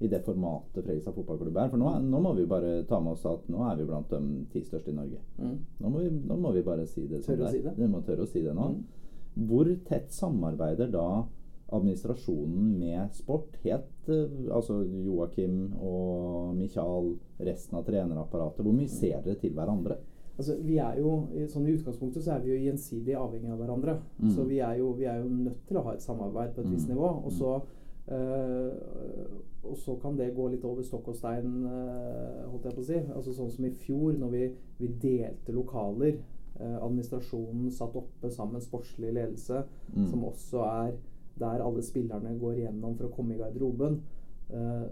i det formatet Fredrikstad fotballklubb er. For nå, er- nå må vi bare ta med oss at nå er vi blant de ti største i Norge. Nå må vi, nå må vi bare si det
Tørre å si det.
Vi må tørre å si det nå.
Mm.
Hvor tett samarbeider da administrasjonen med sport? Helt, eh, altså Joakim og Michael, resten av trenerapparatet. Hvor mye ser dere til hverandre?
Altså, vi er jo, sånn I utgangspunktet så er vi jo gjensidig avhengig av hverandre.
Mm.
Så vi er, jo, vi er jo nødt til å ha et samarbeid på et visst
Mm.
nivå. Og så, øh, og så kan det gå litt over stokk og stein, øh, holdt jeg på å si. Altså Sånn som i fjor, når vi, vi delte lokaler. Øh, administrasjonen satt oppe sammen sportslig ledelse,
Mm.
som også er der alle spillerne går gjennom for å komme i garderoben. Eh,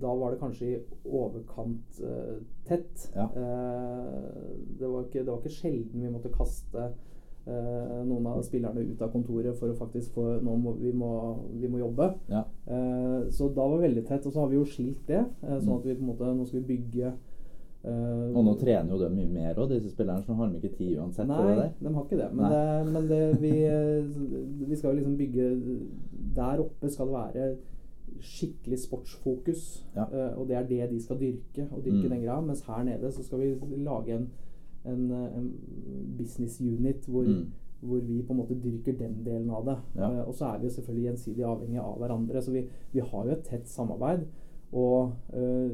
da var det kanskje i overkant eh, tett.
Ja.
Eh, det, var ikke, det var ikke sjelden vi måtte kaste Uh, noen av spillerne ut av kontoret for å faktisk få Nå må vi, må, vi må jobbe.
Ja.
Uh, så da var det veldig tett. Og så har vi jo skilt det. Uh, sånn at vi på en måte Nå skal vi bygge Eh,
Og nå trener jo de mye mer òg, disse spillerne, så nå har de ikke tid uansett.
Nei, de har ikke det. Men, det, men det, vi, eh, vi skal jo liksom bygge Der oppe skal det være skikkelig sportsfokus.
Ja.
uh, og det er det de skal dyrke. Og dyrke
Mm.
den greia. Mens her nede så skal vi lage en, en, en business unit hvor,
Mm.
hvor vi på en måte dyrker den delen av det.
Ja.
Uh, og så er vi jo selvfølgelig gjensidig avhengige av hverandre. Så vi, vi har jo et tett samarbeid. Og eh,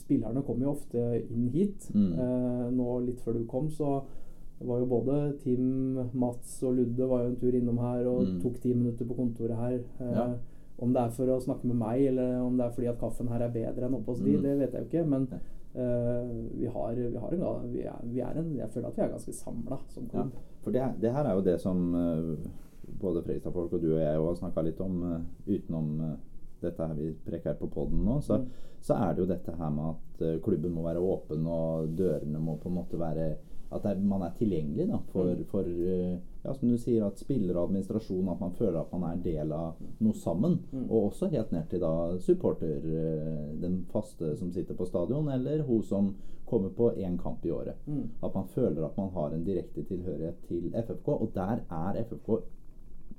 spillerne kommer jo ofte inn hit.
Mm.
Eh, nå litt før du kom, så var jo både Tim, Mats og Ludde var jo en tur innom her og
Mm.
tok ti minutter på kontoret her. Eh,
Ja.
Om det er for å snakke med meg, eller om det er fordi at kaffen her er bedre enn oppe hos de,
Mm.
det vet jeg jo ikke. Men eh, vi, har, vi har en vi er, vi er en, Jeg føler at vi er ganske samla som
Ja, for det, det her er jo det som både Fredrikstad-folk og du og jeg har snakka litt om utenom dette her vi preker på poden nå, så,
Mm.
så er det jo dette her med at eh, klubben må være åpen, og dørene må på en måte være At er, man er tilgjengelig da, for,
Mm.
for eh, ja, som du sier, at spillere og administrasjon At man føler at man er del av noe sammen.
Mm.
Og også helt ned til da supporter, eh, den faste som sitter på stadion, eller hun som kommer på én kamp i året.
Mm.
At man føler at man har en direkte tilhørighet til FFK. Og der er FFK,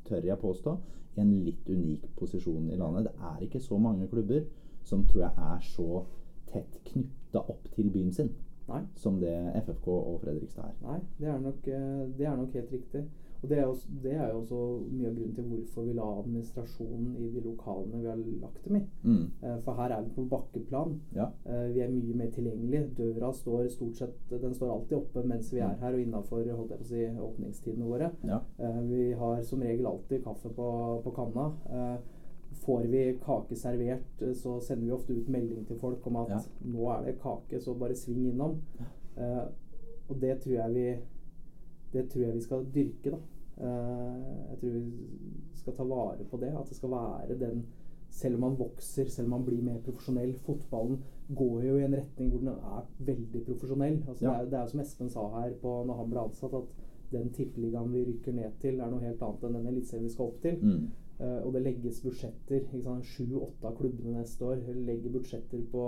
tør jeg påstå, i en litt unik posisjon i landet. Det er ikke så mange klubber som tror jeg er så tett knytta opp til byen sin
Nei.
som det FFK og Fredrikstad er.
Nei, det er nok, eh, det er nok helt riktig. Og det er, jo, det er jo også mye av grunnen til hvorfor vi la administrasjonen i de lokalene vi har lagt dem i.
Mm.
Eh, For her er vi på bakkeplan.
Ja.
Eh, Vi er mye mer tilgjengelige. Døra står stort sett Den står alltid oppe mens vi er
Mm.
her og innafor si, åpningstidene våre.
Ja.
Eh, Vi har som regel alltid kaffe på, på kanna. Eh, Får vi kake servert, så sender vi ofte ut melding til folk om at
Ja.
nå er det kake, så bare sving innom. Eh, og det tror jeg vi Det tror jeg vi skal dyrke, da. Eh, jeg tror vi skal ta vare på det. At det skal være den Selv om man vokser, selv om man blir mer profesjonell. Fotballen går jo i en retning hvor den er veldig profesjonell. Altså,
Ja.
det, er, det er som Espen sa her på, når han ble ansatt, at den tippeligaen vi rykker ned til, er noe helt annet enn den eliteserien vi skal opp til.
Mm.
Uh, og det legges budsjetter. Sju-åtte av klubbene neste år legger budsjetter på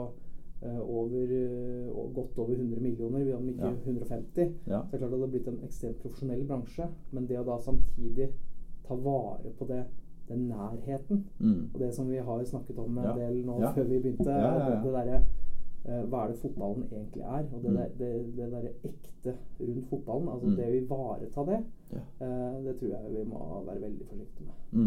over, eh, godt over 100 millioner, vi om ikke
Ja.
150.
Ja.
Så det er klart at det har blitt en ekstremt profesjonell bransje. Men det å da samtidig ta vare på det, den nærheten,
Mm.
og det som vi har snakket om en
Ja.
del nå før vi begynte, det, der, eh, Hva er det fotballen egentlig er? Og det,
Mm.
det, det derre ekte rundt fotballen, altså
Mm.
det å ivareta det, eh, det tror jeg vi må være veldig forsiktige med.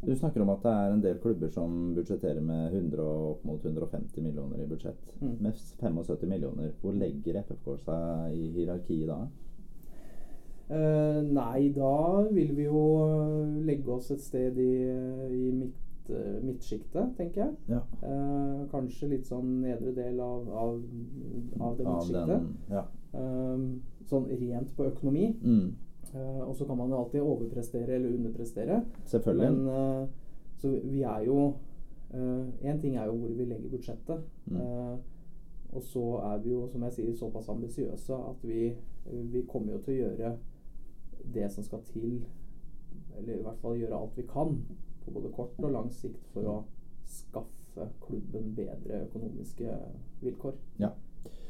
Du snakker om at det er en del klubber som budsjetterer med 100 og opp mot 150 millioner i budsjett.
Mm.
Med 75 millioner, hvor legger FFK seg i hierarkiet da?
Uh, nei, da vil vi jo eh, legge oss et sted i, i midt, midtsjiktet, tenker jeg.
Ja.
Uh, kanskje litt sånn nedre del av, av, av det midtsjiktet.
ja.
Uh, sånn rent på økonomi.
Mm.
Eh, og så kan man jo alltid overprestere eller underprestere.
Selvfølgelig.
Men eh, så vi er jo Én ting er jo hvor vi legger budsjettet.
Mm.
Eh, og så er vi jo, som jeg sier, såpass ambisiøse at vi, vi kommer jo til å gjøre det som skal til, eller i hvert fall gjøre alt vi kan på både kort og lang sikt for å skaffe klubben bedre økonomiske vilkår.
Ja.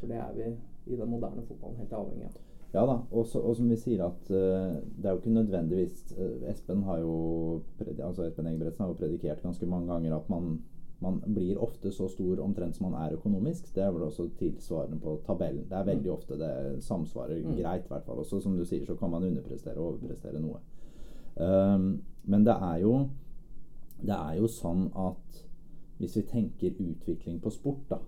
For det er vi i den moderne fotballen helt avhengig av.
Ja da, og, så, og som vi sier at uh, det er jo ikke nødvendigvis uh, Espen har jo altså Espen Engebretsen har jo predikert ganske mange ganger at man, man blir ofte så stor omtrent som man er økonomisk. Det er vel også tilsvarende på tabellen. Det er veldig
Mm.
ofte det samsvarer
Mm.
greit, i hvert fall. Også som du sier, så kan man underprestere og overprestere noe. Um, men det er jo det er jo sånn at hvis vi tenker utvikling på sport, da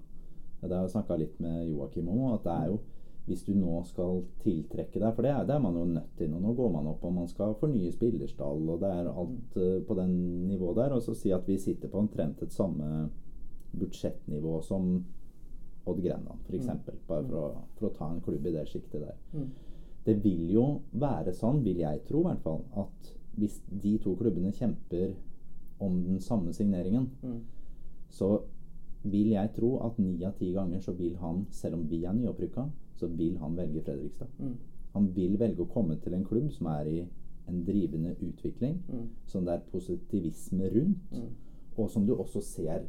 Det har jeg snakka litt med Joakim om, at det er jo hvis du nå skal tiltrekke deg For det er, det er man jo nødt til nå. Nå går man opp og man skal fornye spillerstall, og det er alt uh, på den nivået der. Og så si at vi sitter på omtrent et samme budsjettnivå som Odd Grenland, f.eks.
Mm.
Bare for å, for å ta en klubb i det sjiktet der.
Mm.
Det vil jo være sånn, vil jeg tro i hvert fall, at hvis de to klubbene kjemper om den samme signeringen,
Mm.
så vil jeg tro at ni av ti ganger så vil han, selv om vi er nyopprykka, så vil han velge Fredrikstad.
Mm.
Han vil velge å komme til en klubb som er i en drivende utvikling,
Mm.
som det er positivisme rundt,
Mm.
og som du også ser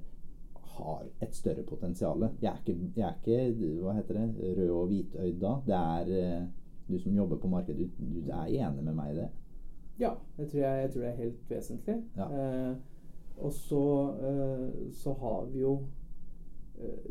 har et større potensial. Jeg jeg er ikke hva heter det, rød og hvitøyd da. Det er eh, du som jobber på markedet, du, du er enig med meg i det?
Ja, jeg tror jeg, jeg tror det er helt vesentlig.
Ja.
Eh, og så, eh, så har vi jo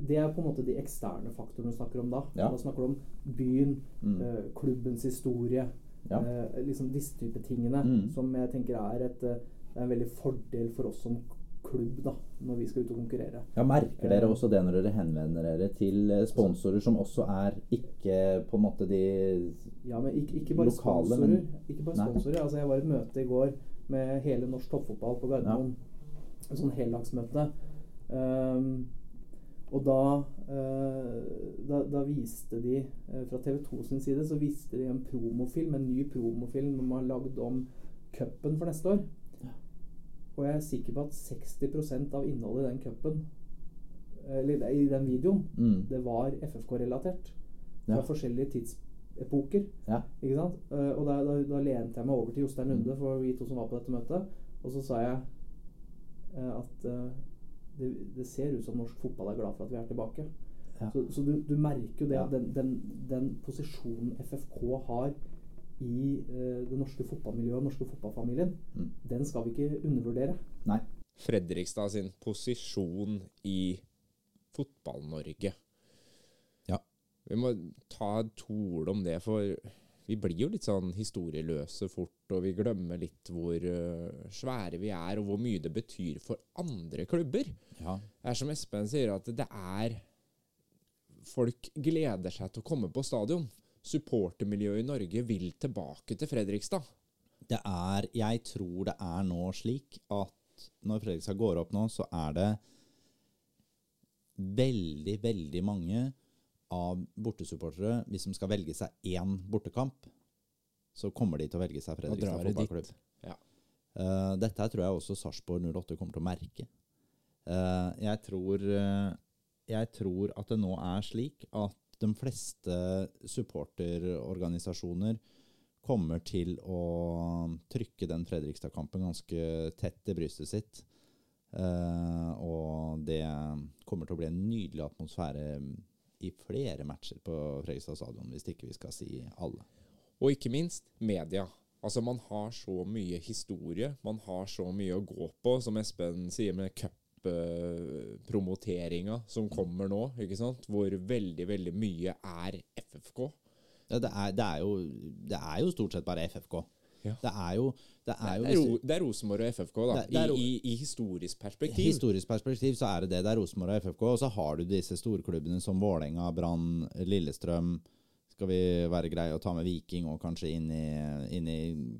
Det er på en måte de eksterne faktorene du snakker om da.
Ja.
Da snakker du om byen,
Mm.
eh, klubbens historie,
Ja.
eh, liksom disse type tingene.
Mm.
Som jeg tenker er, et, eh, det er en veldig fordel for oss som klubb da, når vi skal ut og konkurrere.
Ja, Merker dere
Eh.
også det når dere henvender dere til eh, sponsorer som også er ikke på en måte de
Ja, men ikke, ikke bare
Lokale,
sponsorer.
men-
Ikke bare sponsorer. Altså, jeg var i et møte i går med hele norsk toppfotball på Gardermoen. En sånn heldagsmøte. Um, og da, eh, da, da viste de eh, Fra TV 2 sin side så viste de en promofilm, en ny promofilm de har lagd om cupen for neste år. Og jeg er sikker på at 60% av innholdet i den cupen, eller i den videoen,
mm,
det var FFK-relatert. Fra
Ja.
forskjellige tidsepoker.
Ja.
Ikke sant? Eh, og da, da, da lente jeg meg over til Jostein Lunde, for vi to som var på dette møtet. Og så sa jeg at det, det ser ut som norsk fotball er glad for at vi er tilbake.
Ja.
Så, så du, du merker jo det
Ja.
at den, den, den posisjonen FFK har i uh, det norske fotballmiljøet og den norske fotballfamilien,
Mm.
den skal vi ikke undervurdere.
Nei.
Fredrikstad sin posisjon i Fotball-Norge.
Ja.
Vi må ta to ord om det, for vi blir jo litt sånn historieløse fort, og vi glemmer litt hvor øh, svære vi er, og hvor mye det betyr for andre klubber.
Ja.
Det er som Espen sier, at det er Folk gleder seg til å komme på stadion. Supportermiljøet i Norge vil tilbake til Fredrikstad.
Det er Jeg tror det er nå slik at når Fredrikstad går opp nå, så er det veldig, veldig mange av bortesupportere Hvis de skal velge seg én bortekamp, så kommer de til å velge seg Fredrikstad fotballklubb.
Ja.
Uh, dette tror jeg også Sarpsborg 08 kommer til å merke. Uh, jeg, tror, uh, jeg tror at det nå er slik at de fleste supporterorganisasjoner kommer til å trykke den Fredrikstad-kampen ganske tett i brystet sitt. Og det kommer til å bli en nydelig atmosfære i flere matcher på Fredrikstad stadion, hvis ikke vi skal si alle.
Og ikke minst media. Altså Man har så mye historie, man har så mye å gå på, som Espen sier med cuppromoteringa som kommer nå, ikke sant? hvor veldig, veldig mye er FFK.
Ja, det, er, det, er jo, det er jo stort sett bare FFK.
Ja.
Det er jo, det er jo
Det er, Rosenborg og FFK, da.
Det- det
I, i, I historisk
I
perspektiv.
historisk perspektiv så er det det. Det er Rosenborg og FFK. Og så har du disse storklubbene som Vålerenga, Brann, Lillestrøm. Skal vi være greie å ta med Viking og kanskje inn i, inn i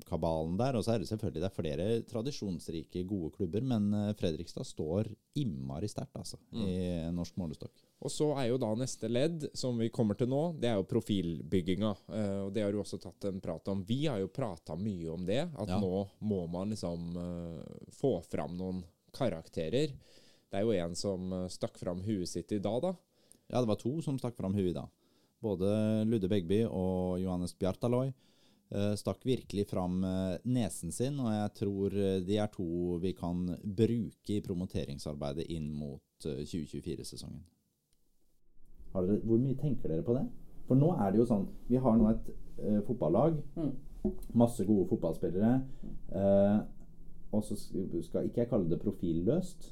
kabalen der. Og så er det selvfølgelig det er flere tradisjonsrike, gode klubber, men eh, Fredrikstad står innmari sterkt altså, i norsk målestokk.
Og så er jo da neste ledd, som vi kommer til nå, det er jo profilbygginga. Eh, og det har du også tatt en prat om. Vi har jo prata mye om det, at
ja.
nå må man liksom eh, få fram noen karakterer. Det er jo en som eh, stakk fram huet sitt i dag, da.
Ja, det var to som stakk fram huet i dag. Både Ludde Begby og Johannes Bjartaloy stakk virkelig fram nesen sin, og jeg tror de er to vi kan bruke i promoteringsarbeidet inn mot 2024-sesongen. Dere, hvor mye tenker dere på det? For nå er det jo sånn Vi har nå et uh, fotballag.
Mm.
Masse gode fotballspillere. Uh, og så skal ikke jeg kalle det profilløst,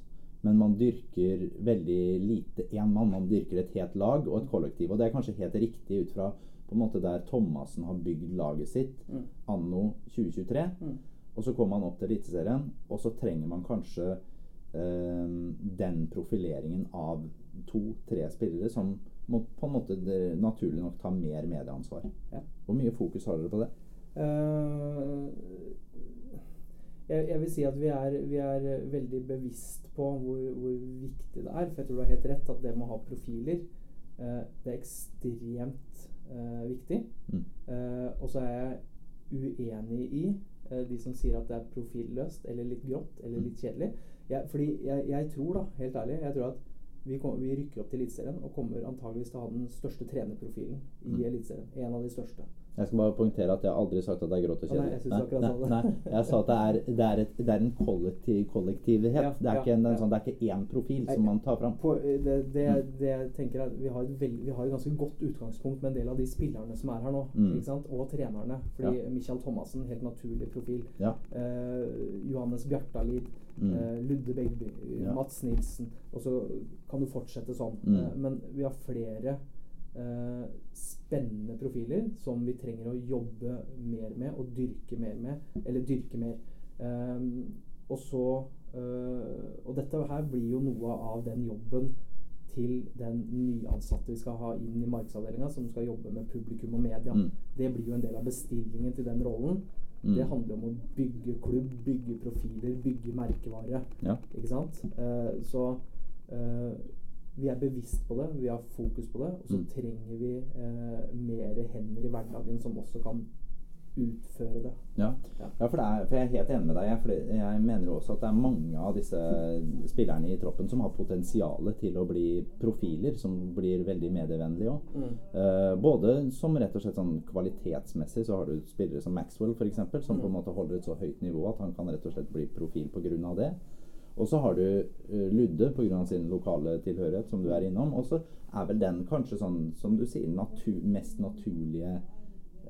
men man dyrker veldig lite én mann. Man dyrker et helt lag og et kollektiv. Og det er kanskje helt riktig ut fra på en måte der Thomassen har bygd laget sitt
mm.
anno 2023.
Mm.
Og så kommer man opp til Eliteserien, og så trenger man kanskje øh, den profileringen av to-tre spillere som må på en måte naturlig nok ta mer medieansvar.
Ja.
Hvor mye fokus har dere på det?
Uh, jeg, jeg vil si at vi er, vi er veldig bevisst på hvor, hvor viktig det er. For jeg tror du har helt rett at det med å ha profiler, uh, det er ekstremt uh, viktig.
Mm.
Og så er jeg uenig i de som sier at det er profilløst eller litt grått eller litt kjedelig. Jeg, fordi jeg, jeg tror da, helt ærlig, jeg tror at vi, kom, vi rykker opp til Eliteserien og kommer antageligvis til å ha den største trenerprofilen i
Mm.
Eliteserien. En av de største.
Jeg skal bare poengtere at jeg har aldri sagt at det er grått og
kjedelig. nei, jeg akkurat
nei,
det.
nei, jeg sa at det er, det er, et, det er en kollektiv, kollektivhet.
Ja,
det, er
ja,
ikke en,
ja.
sånn, det er ikke én profil
Nei,
som man tar fram.
På, eh, det, det,
Mm.
det jeg tenker er vi har, veld, vi har et ganske godt utgangspunkt med en del av de spillerne som er her nå.
Mm.
Og trenerne. Fordi Michael Thomassen, helt naturlig profil. Eh, Johannes Bjartalid.
Mm.
Eh, Ludde Begby. Mats Nilsen. Og så kan du fortsette sånn.
Mm.
Eh, men vi har flere spennende profiler som vi trenger å jobbe mer med og dyrke mer med. Eller dyrke mer. Ehm, og så øh, Og dette her blir jo noe av den jobben til den nyansatte vi skal ha inn i markedsavdelinga, som skal jobbe med publikum og media.
Mm.
Det blir jo en del av bestillingen til den rollen.
Mm.
Det handler om å bygge klubb, bygge profiler, bygge merkevare.
Ja.
Ikke sant? Eh, så eh, vi er bevisst på det, vi har fokus på det. Og så
Mm.
trenger vi eh, mer hender i hverdagen som også kan utføre det.
Ja.
Ja.
ja, for, det er, for jeg er helt enig med deg. Jeg, jeg mener jo også at det er mange av disse spillerne i troppen som har potensial til å bli profiler, som blir veldig medievennlige òg.
Mm.
Eh, både som rett og slett sånn kvalitetsmessig, så har du spillere som Maxwell f.eks., som
Mm.
på en måte holder et så høyt nivå at han kan rett og slett bli profil pga. det. Og så har du uh, Ludde pga. sin lokale tilhørighet, som du er innom. Og så er vel den kanskje sånn, som du sier, natur, mest naturlige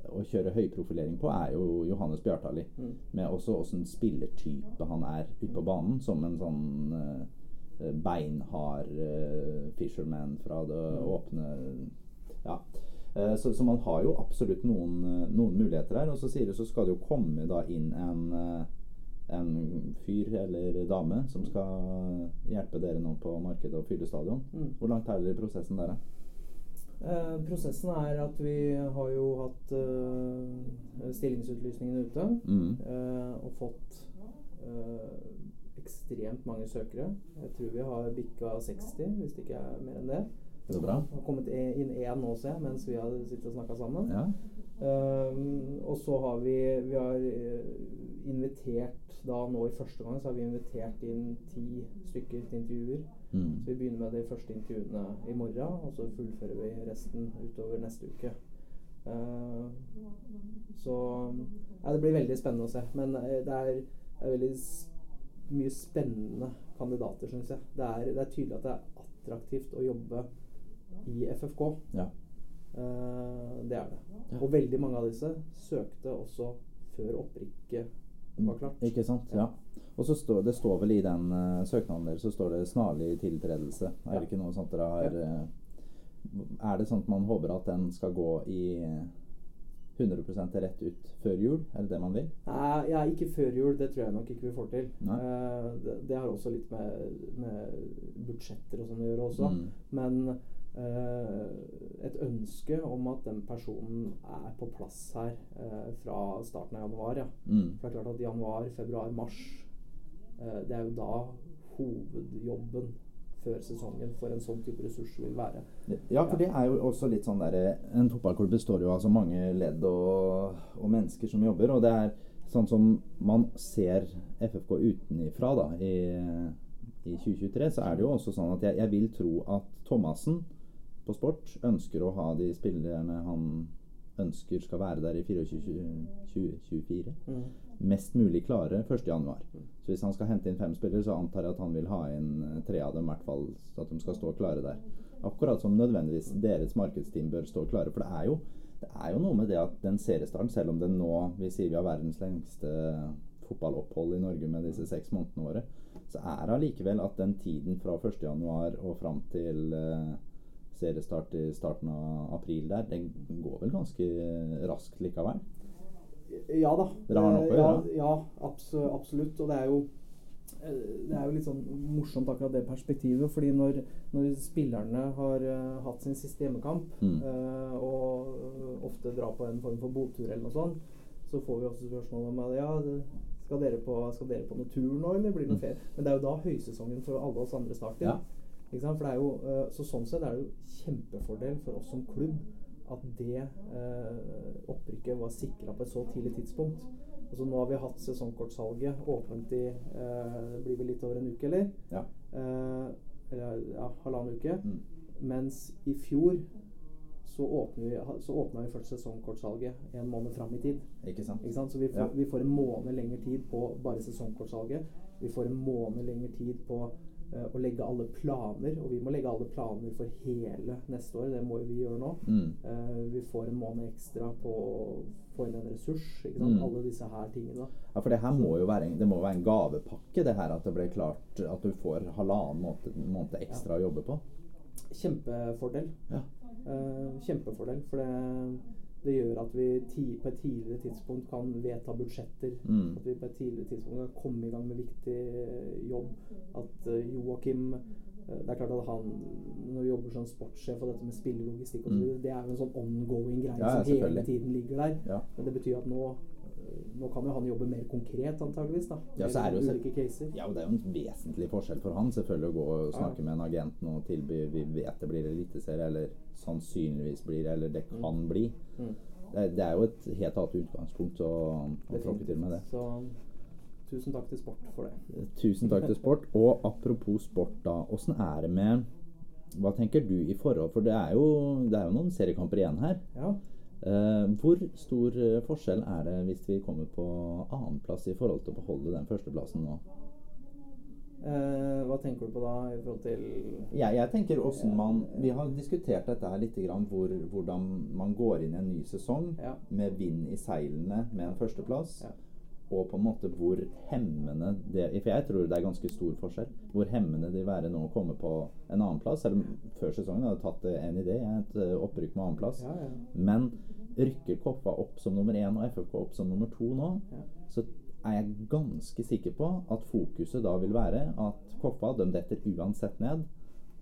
å kjøre høyprofilering på, er jo Johannes Bjartali.
Mm.
Med også åssen spillertype han er ute på banen, som en sånn uh, beinhard uh, fisherman fra det
Mm.
åpne Ja. Uh, så, så man har jo absolutt noen, eh, noen muligheter her. Og så sier du så skal det jo komme da inn en eh, en fyr eller dame som skal hjelpe dere nå på markedet og fylle stadion.
Mm.
Hvor langt er dere i prosessen der?
Eh, prosessen er at vi har jo hatt eh, stillingsutlysningene ute.
Mm.
eh, og fått eh, ekstremt mange søkere. Jeg tror vi har bikka 60, hvis det ikke er mer enn det.
Det bra.
Det har kommet inn én nå, ser jeg, mens vi har sittet og snakka sammen.
Ja.
Um, og så har vi Vi har eh, invitert da nå i første gang så har vi invitert inn ti stykker til intervjuer.
Mm.
Så vi begynner med de første intervjuene i morgen, og så fullfører vi resten utover neste uke. Uh, så ja, det blir veldig spennende å se. Men eh, det er, det er veldig mye spennende kandidater, syns jeg. Det er, det er tydelig at det er attraktivt å jobbe i FFK.
ja.
Eh, det er det. Og veldig mange av disse søkte også før opprykket var klart.
Ikke sant? Ja. Og så står det står vel i den uh, søknaden deres så står det 'snarlig tiltredelse'. Er det ikke noe sånt dere har eh, Er det sånn at man håper at den skal gå i 100% rett ut før jul? Er det det man vil?
Nei, ja, ikke før jul. Det tror jeg nok ikke vi får til. Eh, det, det har også litt med, med budsjetter og sånn å gjøre også.
Mm.
Men et ønske om at den personen er på plass her eh, fra starten av januar. Ja.
Mm.
For det er klart at januar, februar, mars eh, Det er jo da hovedjobben før sesongen for en sånn type ressurs vil være.
Ja, for det er jo også litt sånn der En fotballklubb består jo av så mange ledd og, og mennesker som jobber, og det er sånn som man ser FFK utenifra da, i, i 2023, så er det jo også sånn at jeg, jeg vil tro at Thomassen på sport ønsker å ha de spillerne han ønsker skal være der i 2024
Mm.
mest mulig klare 1.1. Så hvis han skal hente inn fem spillere, så antar jeg at han vil ha inn tre av dem, i hvert fall, så at de skal stå klare der. Akkurat som nødvendigvis deres markedsteam bør stå klare. For det er jo, det er jo noe med det at den seriestarten, selv om den nå Vi sier vi har verdens lengste fotballopphold i Norge med disse seks månedene våre, så er det allikevel at den tiden fra 1.1. og fram til eh, seriestart i starten av april der, den går vel ganske raskt likevel?
Ja da.
Dere har nok å
gjøre? ja, ja abs absolutt. Og det er jo eh, det er jo litt sånn morsomt akkurat det perspektivet. fordi når, når spillerne har uh, hatt sin siste hjemmekamp,
Mm.
uh, og eh, ofte drar på en form for botur eller noe sånt, så får vi også spørsmål om ja, skal, dere på, skal dere på noe tur nå, eller blir det noe
Mm.
ferie? Men det er jo da høysesongen for alle oss andre starter.
Ja.
For det er jo, eh, så sånn sett er det jo kjempefordel for oss som klubb at det eh, opprykket var sikra på et så tidlig tidspunkt. Altså Nå har vi hatt sesongkortsalget åpent i eh, det blir vel litt over en uke, eller?
Ja.
Eh, eller ja, halvannen uke.
Mm.
Mens i fjor så åpna vi, så vi først sesongkortsalget en måned fram i tid.
Ikke sant?
Ikke sant? Så vi får,
Ja.
vi får en måned lengre tid på bare sesongkortsalget. Vi får en måned lengre tid på å legge alle planer, og vi må legge alle planer for hele neste år. Det må vi gjøre nå.
Mm.
Uh, vi får en måned ekstra på å få inn en ressurs.
Mm.
Alle disse her tingene.
Ja, for det her må jo være en, det må være en gavepakke, det her at det ble klart at du får halvannen måned, måned ekstra å jobbe på.
Kjempefordel.
Ja.
Uh, kjempefordel. For det, det gjør at vi på et tidligere tidspunkt kan vedta budsjetter.
Mm.
At vi på et tidligere tidspunkt kan komme i gang med viktig eh, jobb. At eh, Joakim eh, Det er klart at han, når du jobber som sportssjef og dette med spillelogistikk og så
Mm.
det er jo en sånn ongoing greie
Ja,
som hele tiden ligger der.
Ja.
Men det betyr at nå nå kan jo han jobbe mer konkret, antageligvis. da
Ja, så er det jo. Ja, det er jo en vesentlig forskjell for han selvfølgelig å gå og snakke med en agent nå og tilby vi vet det blir eliteserie, eller sannsynligvis blir det, eller det kan bli.
Mm.
Det, det er jo et helt annet utgangspunkt å, å tråkke til med det.
Så tusen takk til sport for det.
Tusen takk til sport. Og apropos sport, da. Åssen er det med Hva tenker du i forhold For det er jo, det er jo noen seriekamper igjen her.
Ja.
Eh, hvor stor eh, forskjell er det hvis vi kommer på annenplass i forhold til å beholde den førsteplassen nå?
Eh, hva tenker du på da i forhold til
Jeg, jeg tenker hvordan man Vi har diskutert dette her litt, grann, hvor, hvordan man går inn i en ny sesong
Ja.
med vind i seilene med en førsteplass.
Ja.
Og på en måte hvor hemmende det For jeg tror det er ganske stor forskjell. Hvor hemmende det vil være nå å komme på en annenplass. Selv om før sesongen hadde tatt en idé, et eh, opprykk med annenplass.
Ja, ja.
Men rykker Koppa opp som nummer én og FFK opp som nummer to nå,
Ja.
så er jeg ganske sikker på at fokuset da vil være at Koppa de detter uansett ned,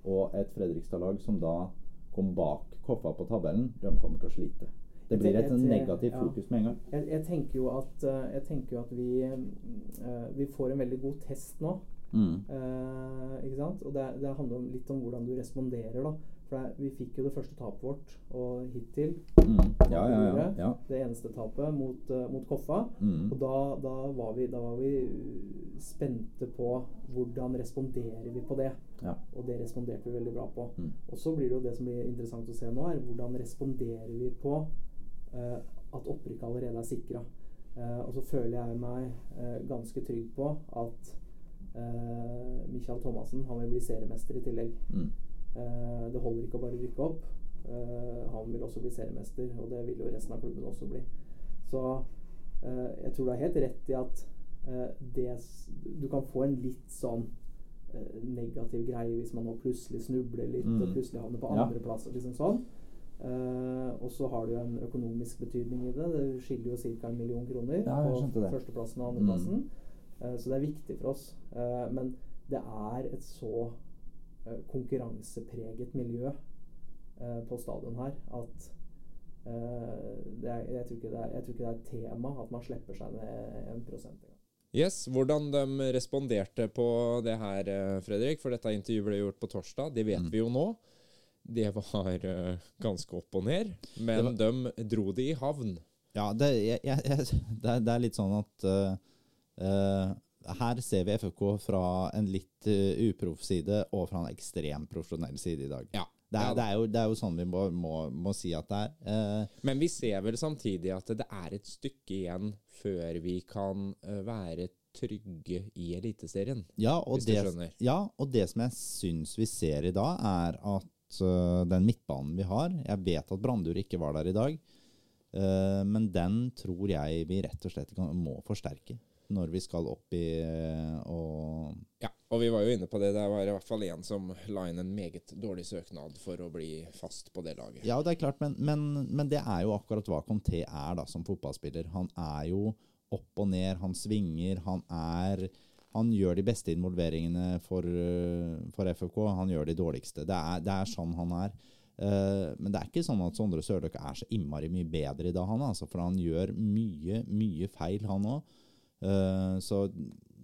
og et Fredrikstad-lag som da kom bak Koppa på tabellen, de kommer til å slite. Det blir et negativt fokus med en gang.
Jeg, jeg tenker jo at, eh, jeg tenker jo at vi, eh, vi får en veldig god test nå.
Mm.
Uh, ikke sant? Og det, det handler litt om hvordan du responderer, da. For vi fikk jo det første tapet vårt, og hittil
Mm. Ja, ja, ja. ja.
det eneste tapet mot, uh, mot Koffa.
Mm.
Og da, da, var vi, da var vi uh, spente på hvordan responderer vi på det.
ja.
Og det responderte vi veldig bra på.
Mm.
Og så blir det jo det som blir interessant å se nå, er hvordan responderer vi på uh, at opprykket allerede er sikra. og så føler jeg meg eh, ganske trygg på at uh, Michael Thomassen han vil bli seriemester i tillegg.
Mm.
Eh, det holder ikke å bare rykke opp. Eh, han vil også bli seriemester, og det vil jo resten av klubben også bli. Så eh, jeg tror du har helt rett i at eh, det Du kan få en litt sånn negativ greie hvis man nå plutselig snubler litt
Mm.
og plutselig havner på
Ja.
andreplass. og Liksom sånn. Uh, og så har det jo en økonomisk betydning i det. Det skiller jo ca. en million kroner
Ja,
på førsteplassen og andreplassen. Eh, så det er viktig for oss. Uh, men det er et så konkurransepreget miljø eh, på stadion her at eh, det er, jeg, tror ikke det er, jeg tror ikke det er tema at man slipper seg ned en prosent engang.
Yes, Hvordan de responderte på det her, eh, Fredrik, for dette intervjuet ble gjort på torsdag, det vet
Mm.
vi jo nå. Det var eh, ganske opp og ned, men de dro det i havn.
Ja, det, jeg, jeg, det, er, det er litt sånn at uh, eh, her ser vi FFK fra en litt uh, uproff side og fra en ekstremt profesjonell side i dag.
Ja.
Det er, det er, jo, det er jo sånn vi må, må, må si at det er. Eh,
Men vi ser vel samtidig at det er et stykke igjen før vi kan eh, være trygge i Eliteserien.
ja, og
Hvis du
det,
skjønner.
ja, og det som jeg syns vi ser i dag, er at uh, den midtbanen vi har Jeg vet at Brandur ikke var der i dag, men den tror jeg vi rett og slett kan, må forsterke når vi skal opp i eh, og
Ja, og vi var jo inne på det. Det var i hvert fall en som la inn en meget dårlig søknad for å bli fast på det laget.
Ja, det er klart, men, men, men det er jo akkurat hva Conté er da, som fotballspiller. Han er jo opp og ned, han svinger, han er Han gjør de beste involveringene for, øh, for FFK, han gjør de dårligste. Det er, det er sånn han er. Uh, men det er ikke sånn at Sondre Sørløk er så innmari mye bedre i dag, han, altså, for han gjør mye, mye feil, han òg. Så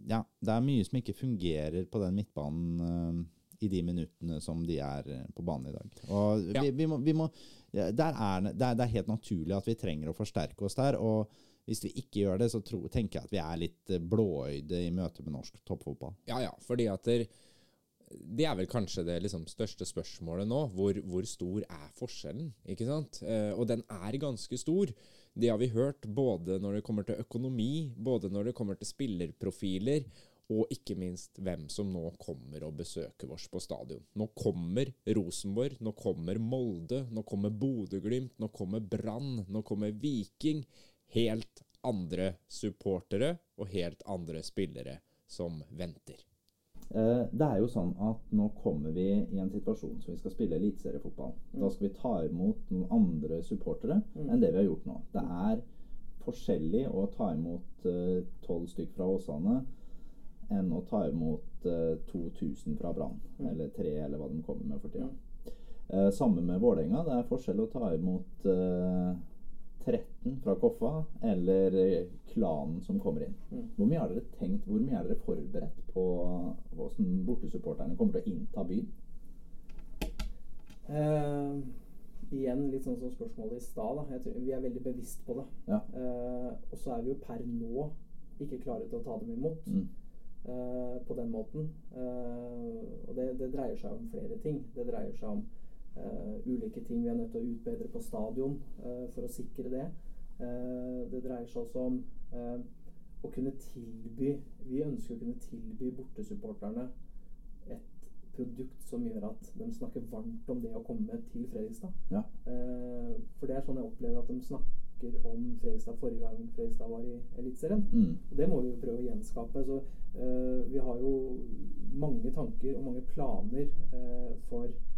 ja, det er mye som ikke fungerer på den midtbanen øh, i de minuttene som de er øh, på banen i dag. Og
Ja.
vi, vi må, vi må der er, det, er, det er helt naturlig at vi trenger å forsterke oss der. og hvis vi ikke gjør det, så tro, tenker jeg at vi er litt eh, blåøyde i møte med norsk toppfotball.
Ja, ja, fordi at der, det er vel kanskje det liksom, største spørsmålet nå. Hvor, hvor, stor er forskjellen? ikke sant? Eh, og den er ganske stor. Det har vi hørt både når det kommer til økonomi, både når det kommer til spillerprofiler, og ikke minst hvem som nå kommer og besøker oss på stadion. Nå kommer Rosenborg, nå kommer Molde, nå kommer Bodø-Glimt, nå kommer Brann, nå kommer Viking. Helt andre supportere og helt andre spillere som venter.
Eh, det er jo sånn at nå kommer vi i en situasjon som vi skal spille eliteseriefotball. Da skal vi ta imot noen andre supportere enn det vi har gjort nå. Det er forskjellig å ta imot tolv uh, stykk fra Åsane enn å ta imot uh, 2000 fra Brann, eller tre, eller hva de kommer med for tida. Uh, samme med Vålerenga. Det er forskjell å ta imot 13 fra Koffa eller klanen som kommer inn.
Mm.
Hvor mye har dere tenkt, hvor mye er dere forberedt på hvordan bortesupporterne kommer til å innta byen?
Eh, igjen litt sånn som spørsmålet i stad. Vi er veldig bevisst på det.
Ja.
Eh, og så er vi jo per nå ikke klare til å ta dem imot
Mm.
eh, på den måten. Eh, og det, det dreier seg om flere ting. Det dreier seg om eh, ulike ting vi er nødt til å utbedre på stadion eh, for å sikre det. Eh, det dreier seg også om eh, å kunne tilby Vi ønsker å kunne tilby bortesupporterne et produkt som gjør at de snakker varmt om det å komme til Fredrikstad.
Ja.
Eh, for det er sånn jeg opplever at de snakker om Fredrikstad forrige gang Fredrikstad var i Eliteserien.
Mm.
Det må vi jo prøve å gjenskape. Så eh, vi har jo mange tanker og mange planer eh, for eh,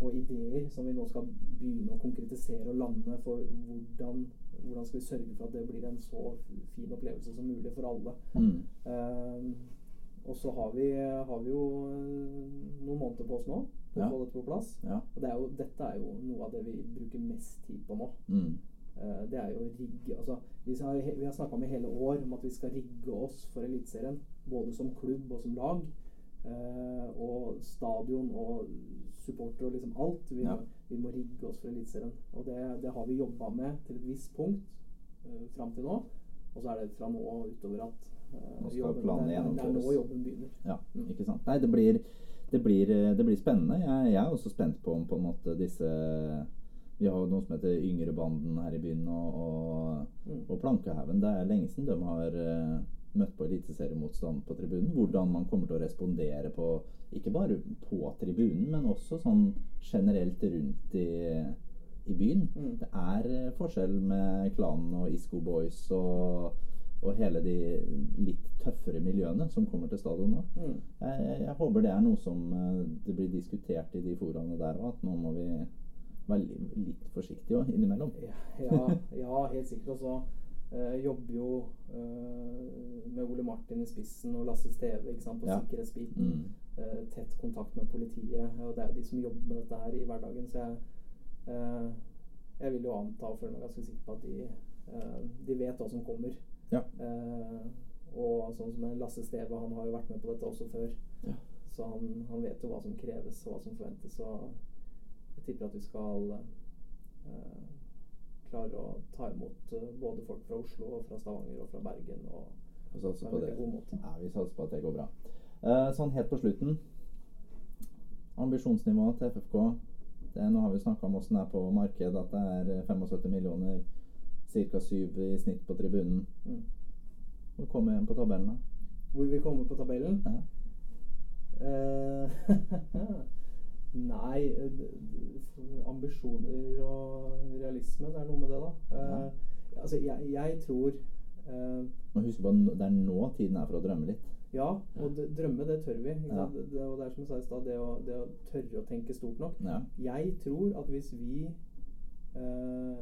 og ideer som vi nå skal begynne å konkretisere og lande for hvordan, hvordan skal vi sørge for at det blir en så fin opplevelse som mulig for alle.
Mm.
Uh, og så har vi, har vi jo eh, noen måneder på oss nå på å få dette på plass.
Ja.
Og det er jo, dette er jo noe av det vi bruker mest tid på nå.
Mm.
Uh, det er jo å rigge altså, Vi har, vi har snakka om i hele år om at vi skal rigge oss for Eliteserien. Både som klubb og som lag. Uh, og stadion og supporter og liksom alt. Vi,
Ja.
vi må rigge oss for Eliteserien. Og det, det har vi jobba med til et visst punkt uh, fram til nå. Og så er det fra nå og utover at
uh,
jobben, det, er- det er nå jobben begynner.
Ja,
Mm.
ikke sant. Nei, det blir, det blir, eh, det blir spennende. Jeg, jeg er også spent på om på en måte disse Vi har noe som heter Yngrebanden her i byen, og, og,
Mm.
og Plankehaugen. Det er lenge siden de har møtt på eliteseriemotstand på tribunen. Hvordan man kommer til å respondere på ikke bare på tribunen, men også sånn generelt rundt i, i byen.
Mm.
Det er eh, forskjell med klanen og Isco Boys og, og hele de litt tøffere miljøene som kommer til stadion nå.
Mm.
Jeg, jeg, håper det er noe som eh, det blir diskutert i de foraene der òg, at nå må vi være litt forsiktige også innimellom.
Ja, ja, ja, helt sikkert. Og så eh, jobber jo eh, med Ole Martin i spissen og Lasse Steve på
Ja.
sikkerhetsbiten.
Mm.
Eh, tett kontakt med politiet. Og det er jo de som jobber med dette her i hverdagen. Så jeg, eh, jeg vil jo anta og føle meg ganske sikker på at de, eh, de vet hva som kommer.
Ja.
Eh, og sånn som Lasse Steve, han har jo vært med på dette også før.
Ja.
Så han, han vet jo hva som kreves og hva som forventes. Og jeg tipper at vi skal eh, klare å ta imot eh, både folk fra Oslo og fra Stavanger og fra Bergen. Og
Vi satser
på
det. Ja, vi satser på at det går bra. Eh, sånn helt på slutten. Ambisjonsnivået til FFK. Det, nå har vi snakka om åssen det er på markedet, at det er eh, 75 millioner, ca. 7 i snitt på tribunen.
Mm.
Hvor kommer vi på tabellen, da?
Hvor vi kommer på tabellen?
Ja.
Eh, nei eh, Ambisjoner og realisme, det er noe med det, da. Eh, altså, jeg, jeg tror uh,
Man husker på at det er nå tiden er for å drømme litt.
Ja, og drømme, det tør vi.
Ja.
Det, det, og det er som jeg sa i stad, det, det å tørre å tenke stort nok.
Ja.
Jeg tror at hvis vi uh,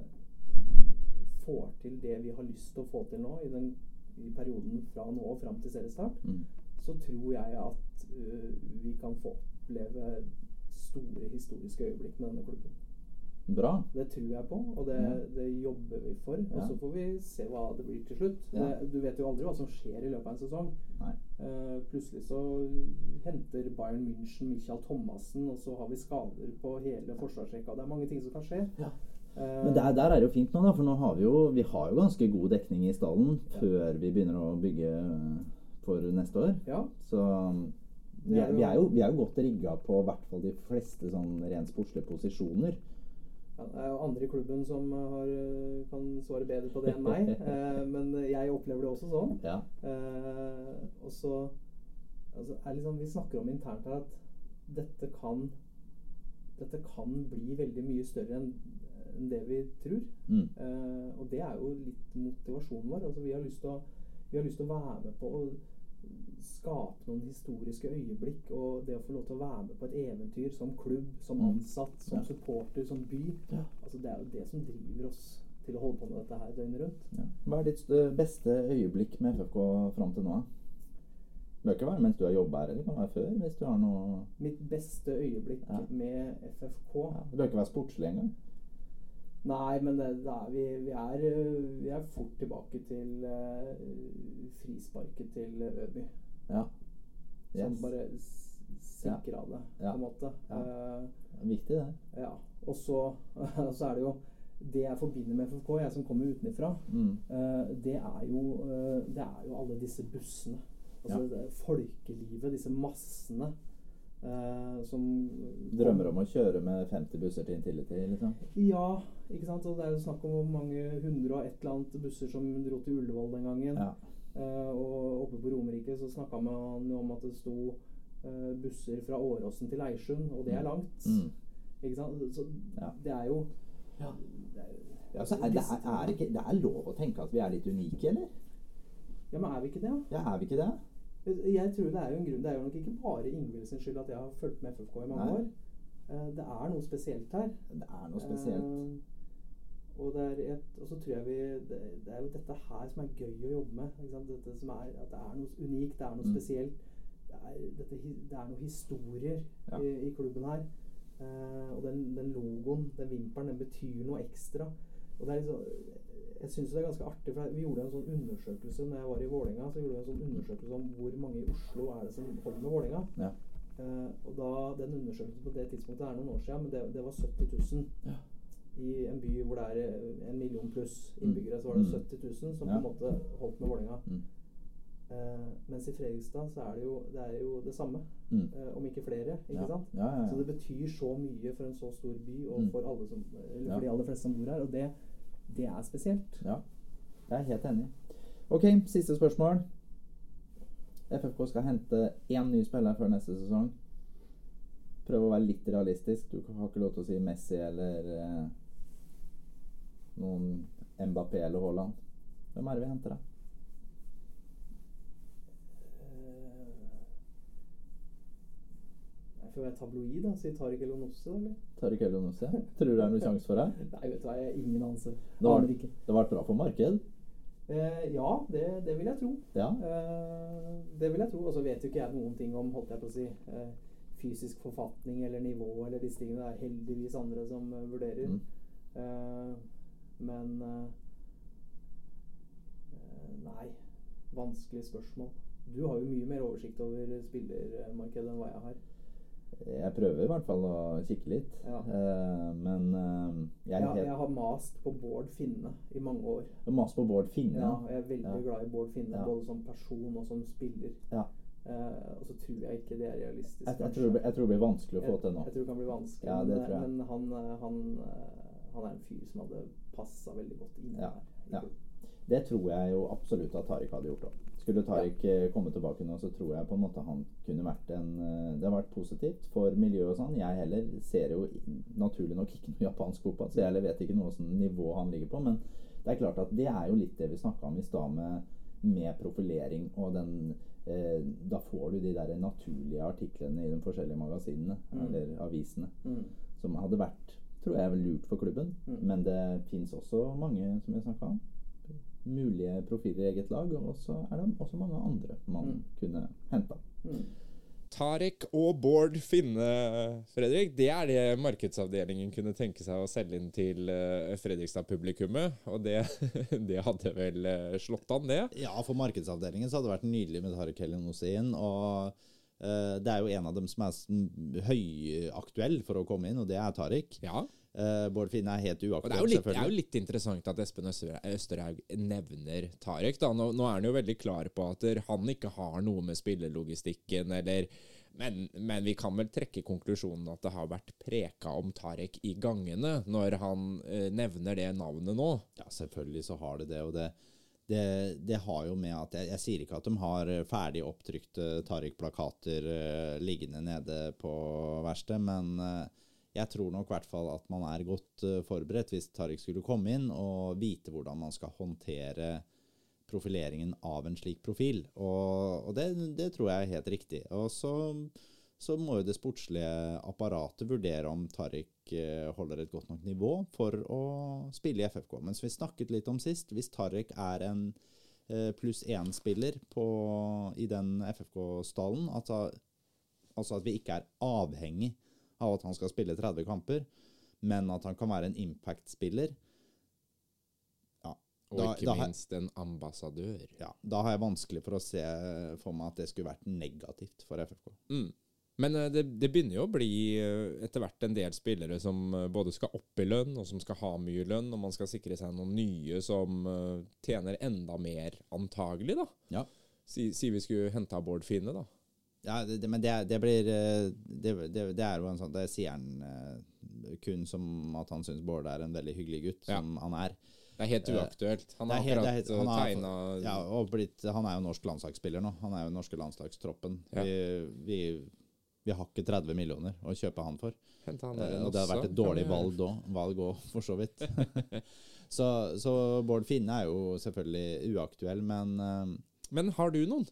får til det vi har lyst til å få til nå, i, den, i perioden fra nå og fram til seriestart,
Mm.
så tror jeg at vi kan få oppleve store historiske øyeblikk med denne klubben.
Bra.
Det tror jeg på, og det,
Ja.
det jobber vi for. Og så får vi se hva det blir til slutt.
Ja.
Det, du vet jo aldri hva som skjer i løpet av en sesong. Eh, plutselig så henter Bayern München Michael Thomassen, og så har vi skader på hele forsvarsrekka. Det er mange ting som kan skje.
Ja.
Eh,
Men der, der er det jo fint nå, da, for nå har vi jo, vi har jo ganske god dekning i stallen før vi begynner å bygge eh, for neste år.
ja,
Så Vi er, vi er, jo, vi er jo godt rigga på hvert fall de fleste sånn rent sportslige posisjoner.
Ja, det er jo andre i klubben som har, eh, kan svare bedre på det enn meg, eh, men jeg opplever det også sånn.
Ja.
Eh, og så altså, er liksom, Vi snakker om internt her at dette kan dette kan bli veldig mye større enn enn det vi tror.
Mm.
Eh, og det er jo litt motivasjonen vår. Altså, vi, har lyst til å, vi har lyst til å være med på å skape noen historiske øyeblikk. Og det å få lov til å være med på et eventyr som klubb, som
Mm.
ansatt, som
Ja.
supporter, som by.
Ja.
Altså, det er jo det som driver oss til å holde på med dette her døgnet rundt.
Ja. Hva er ditt eh, beste øyeblikk med FFK fram til nå? Det bør ikke være mens du har jobba her, eller kan være før? hvis du har noe...
Mitt beste øyeblikk med FFK.
Det bør ikke være sportslig engang.
Nei, men det, det er, vi, vi, er, vi er fort tilbake til uh, frisparket til Øby.
Ja.
Som
Yes.
bare s- sikra det,
Ja.
på en måte.
Ja.
det er
Viktig, det.
ja. Og så, så er det jo Det jeg forbinder med FFK, jeg som kommer utenfra,
Mm.
uh, det, er jo, eh, det er jo alle disse bussene. Altså
Ja.
folkelivet, disse massene. Uh, som
Drømmer om å kjøre med 50 busser til Intility, liksom?
Ja, ikke sant. Og det er jo snakk om mange hundre og et eller annet busser som dro til Ullevål den gangen.
Ja.
Uh, og oppe på Romerike så snakka man jo om at det sto uh, busser fra Åråsen til Leirsund, og det er langt.
Mm.
Ikke sant. Så
Ja.
det er jo
Ja.
det er,
Ja, er, det, er, er ikke, det er lov å tenke at vi er litt unike, eller?
Ja, men er vi ikke det?
Ja, er vi ikke det?
Jeg tror det er jo en grunn. Det er jo nok ikke bare Ingvild sin skyld at jeg har fulgt med FFK i mange
Nei.
år. Eh, det er noe spesielt her.
Det er noe spesielt.
Og, det et, og så tror jeg vi det, det er jo dette her som er gøy å jobbe med. Dette som er, at det er noe unikt, det er noe
Mm.
spesielt. Det er, dette, det er noen historier
Ja.
i, i klubben her. Eh, og den, den logoen, den vimpelen, den betyr noe ekstra. Og det er liksom, jeg syns det er ganske artig, for vi gjorde en sånn undersøkelse når jeg var i Vålerenga. Så gjorde vi en sånn undersøkelse om hvor mange i Oslo er det som holder med Vålerenga.
Ja.
Eh, og da, Den undersøkelsen på det tidspunktet er noen år siden, men det, det var 70 000
Ja.
I en by hvor det er eh, en million pluss
Mm.
innbyggere, så var det
Mm.
70 000 som
Ja.
på en måte holdt med Vålerenga.
Mm.
Uh, mens i Fredrikstad så er det jo det, er jo det samme,
Mm.
uh, om ikke flere. ikke
Ja.
sant?
Ja.
Så det betyr så mye for en så stor by, og
Mm.
for, alle som, eller for de aller fleste som bor her. Og det, det er spesielt.
Ja, jeg er helt enig. Ok, siste spørsmål. FFK skal hente én ny spiller før neste sesong. Prøv å være litt realistisk. Du har ikke lov til å si Messi eller noen Mbappé eller Haaland. Hvem er det vi henter, da?
Eh, Jeg får være tabloid, da. Si Tariq El Onosse, eller?
Tariq El Onossi? Tror du det er noen sjanse for deg?
Nei, vet du hva, jeg har ingen anelse.
Det har, vært bra for marked.
Eh, ja, det, det vil jeg tro.
Ja.
Eh, det vil jeg tro. Og så vet jo ikke jeg noen ting om holdt jeg på å si, eh, fysisk forfatning eller nivå eller disse tingene. Det er heldigvis andre som eh, vurderer.
Mm.
Eh, men eh, eh, Nei. Vanskelig spørsmål. Du har jo mye mer oversikt over spillermarkedet enn hva jeg har.
Jeg prøver i hvert fall å kikke litt.
Ja.
Uh, men uh, jeg er
jeg har mast på Bård Finne i mange år.
Mast på Bård Finne.
Ja, jeg er veldig
Ja.
glad i Bård Finne,
Ja.
både som person og som spiller.
Ja.
Eh, og så tror jeg ikke det er realistisk.
Jeg, jeg, tror, jeg tror det blir vanskelig å få til nå.
Jeg tror det kan bli vanskelig.
Ja,
men, men han, eh, han, eh, han er en fyr som hadde passa veldig godt inn
Ja,
her.
ja. Det tror jeg jo absolutt at Tariq hadde gjort òg. Skulle Tariq ja. komme tilbake nå, så tror jeg på en måte han kunne vært en eh, Det har vært positivt for miljøet og sånn. Jeg heller ser jo naturlig nok ikke noe japansk fotball, så jeg heller vet ikke noe sånn nivå han ligger på. Men det er klart at det er jo litt det vi snakka om i stad med, med profilering og den eh, Da får du de der naturlige artiklene i de forskjellige magasinene
Mm.
eller avisene
Mm.
som hadde vært tror jeg, er lurt for klubben.
Mm.
Men det fins også mange, som jeg snakka om, mulige profiler i eget lag. Og så er det også mange andre man
Mm.
kunne henta.
Mm.
Tarek og Bård Finne, Fredrik, det er det markedsavdelingen kunne tenke seg å selge inn til eh, Fredrikstad-publikummet. Og det, det hadde vel eh, slått an, det.
Ja, for markedsavdelingen så hadde det vært nydelig med Tariq Helenossin. Og det er jo en av dem som er høyaktuell for å komme inn, og det er Tariq.
Ja.
Eh, Bård Finne er helt uaktuell,
det er, litt, det er jo litt interessant at Espen Øster- Østerhaug nevner. Da. Nå, nå er han jo veldig klar på at han ikke har noe med spillelogistikken eller Men, men vi kan vel trekke konklusjonen at det har vært preka om Tarek i gangene, når han eh, nevner det navnet nå.
Ja, selvfølgelig så har det det. Og det, det, det har jo med at jeg, jeg sier ikke at de har ferdig opptrykte Tariq-plakater uh, liggende nede på verkstedet, men uh, jeg tror nok i hvert fall at man er godt uh, forberedt hvis Tariq skulle komme inn, og vite hvordan man skal håndtere profileringen av en slik profil. Og, og det, det tror jeg er helt riktig. Og så, så må jo det sportslige apparatet vurdere om Tariq eh, holder et godt nok nivå for å spille i FFK. Men som vi snakket litt om sist, hvis Tariq er en eh, pluss én-spiller i den FFK-stallen, altså, altså at vi ikke er avhengig av at han skal spille 30 kamper, men at han kan være en impact-spiller,
Og
da-
ikke
da
minst en ambassadør.
ja, da har jeg vanskelig for å se for meg at det skulle vært negativt for FFK.
Mm. Men eh, det, det begynner jo å bli eh, etter hvert en del spillere som eh, både skal opp i lønn, og som skal ha mye lønn, og man skal sikre seg noen nye som tjener enda mer, antagelig, da.
Ja.
Si, si vi skulle henta Bård Finne, da.
Ja, det, det, men det, det blir det, er jo en sånn Det sier han kun som at han syns Bård er en veldig hyggelig gutt,
Ja.
som han er.
Det er helt uaktuelt. Han har
er helt- er
akkurat
helt- han har-
tegna
Ja, blitt, han er jo norsk landslagsspiller nå. Han er jo den norske landslagstroppen.
Ja.
Vi, vi, vi har ikke 30 millioner å kjøpe han for.
Han
Eh, og det
hadde
vært et dårlig valg òg, for så vidt. så, så Bård Finne er jo selvfølgelig uaktuell, men eh,
Men har du noen?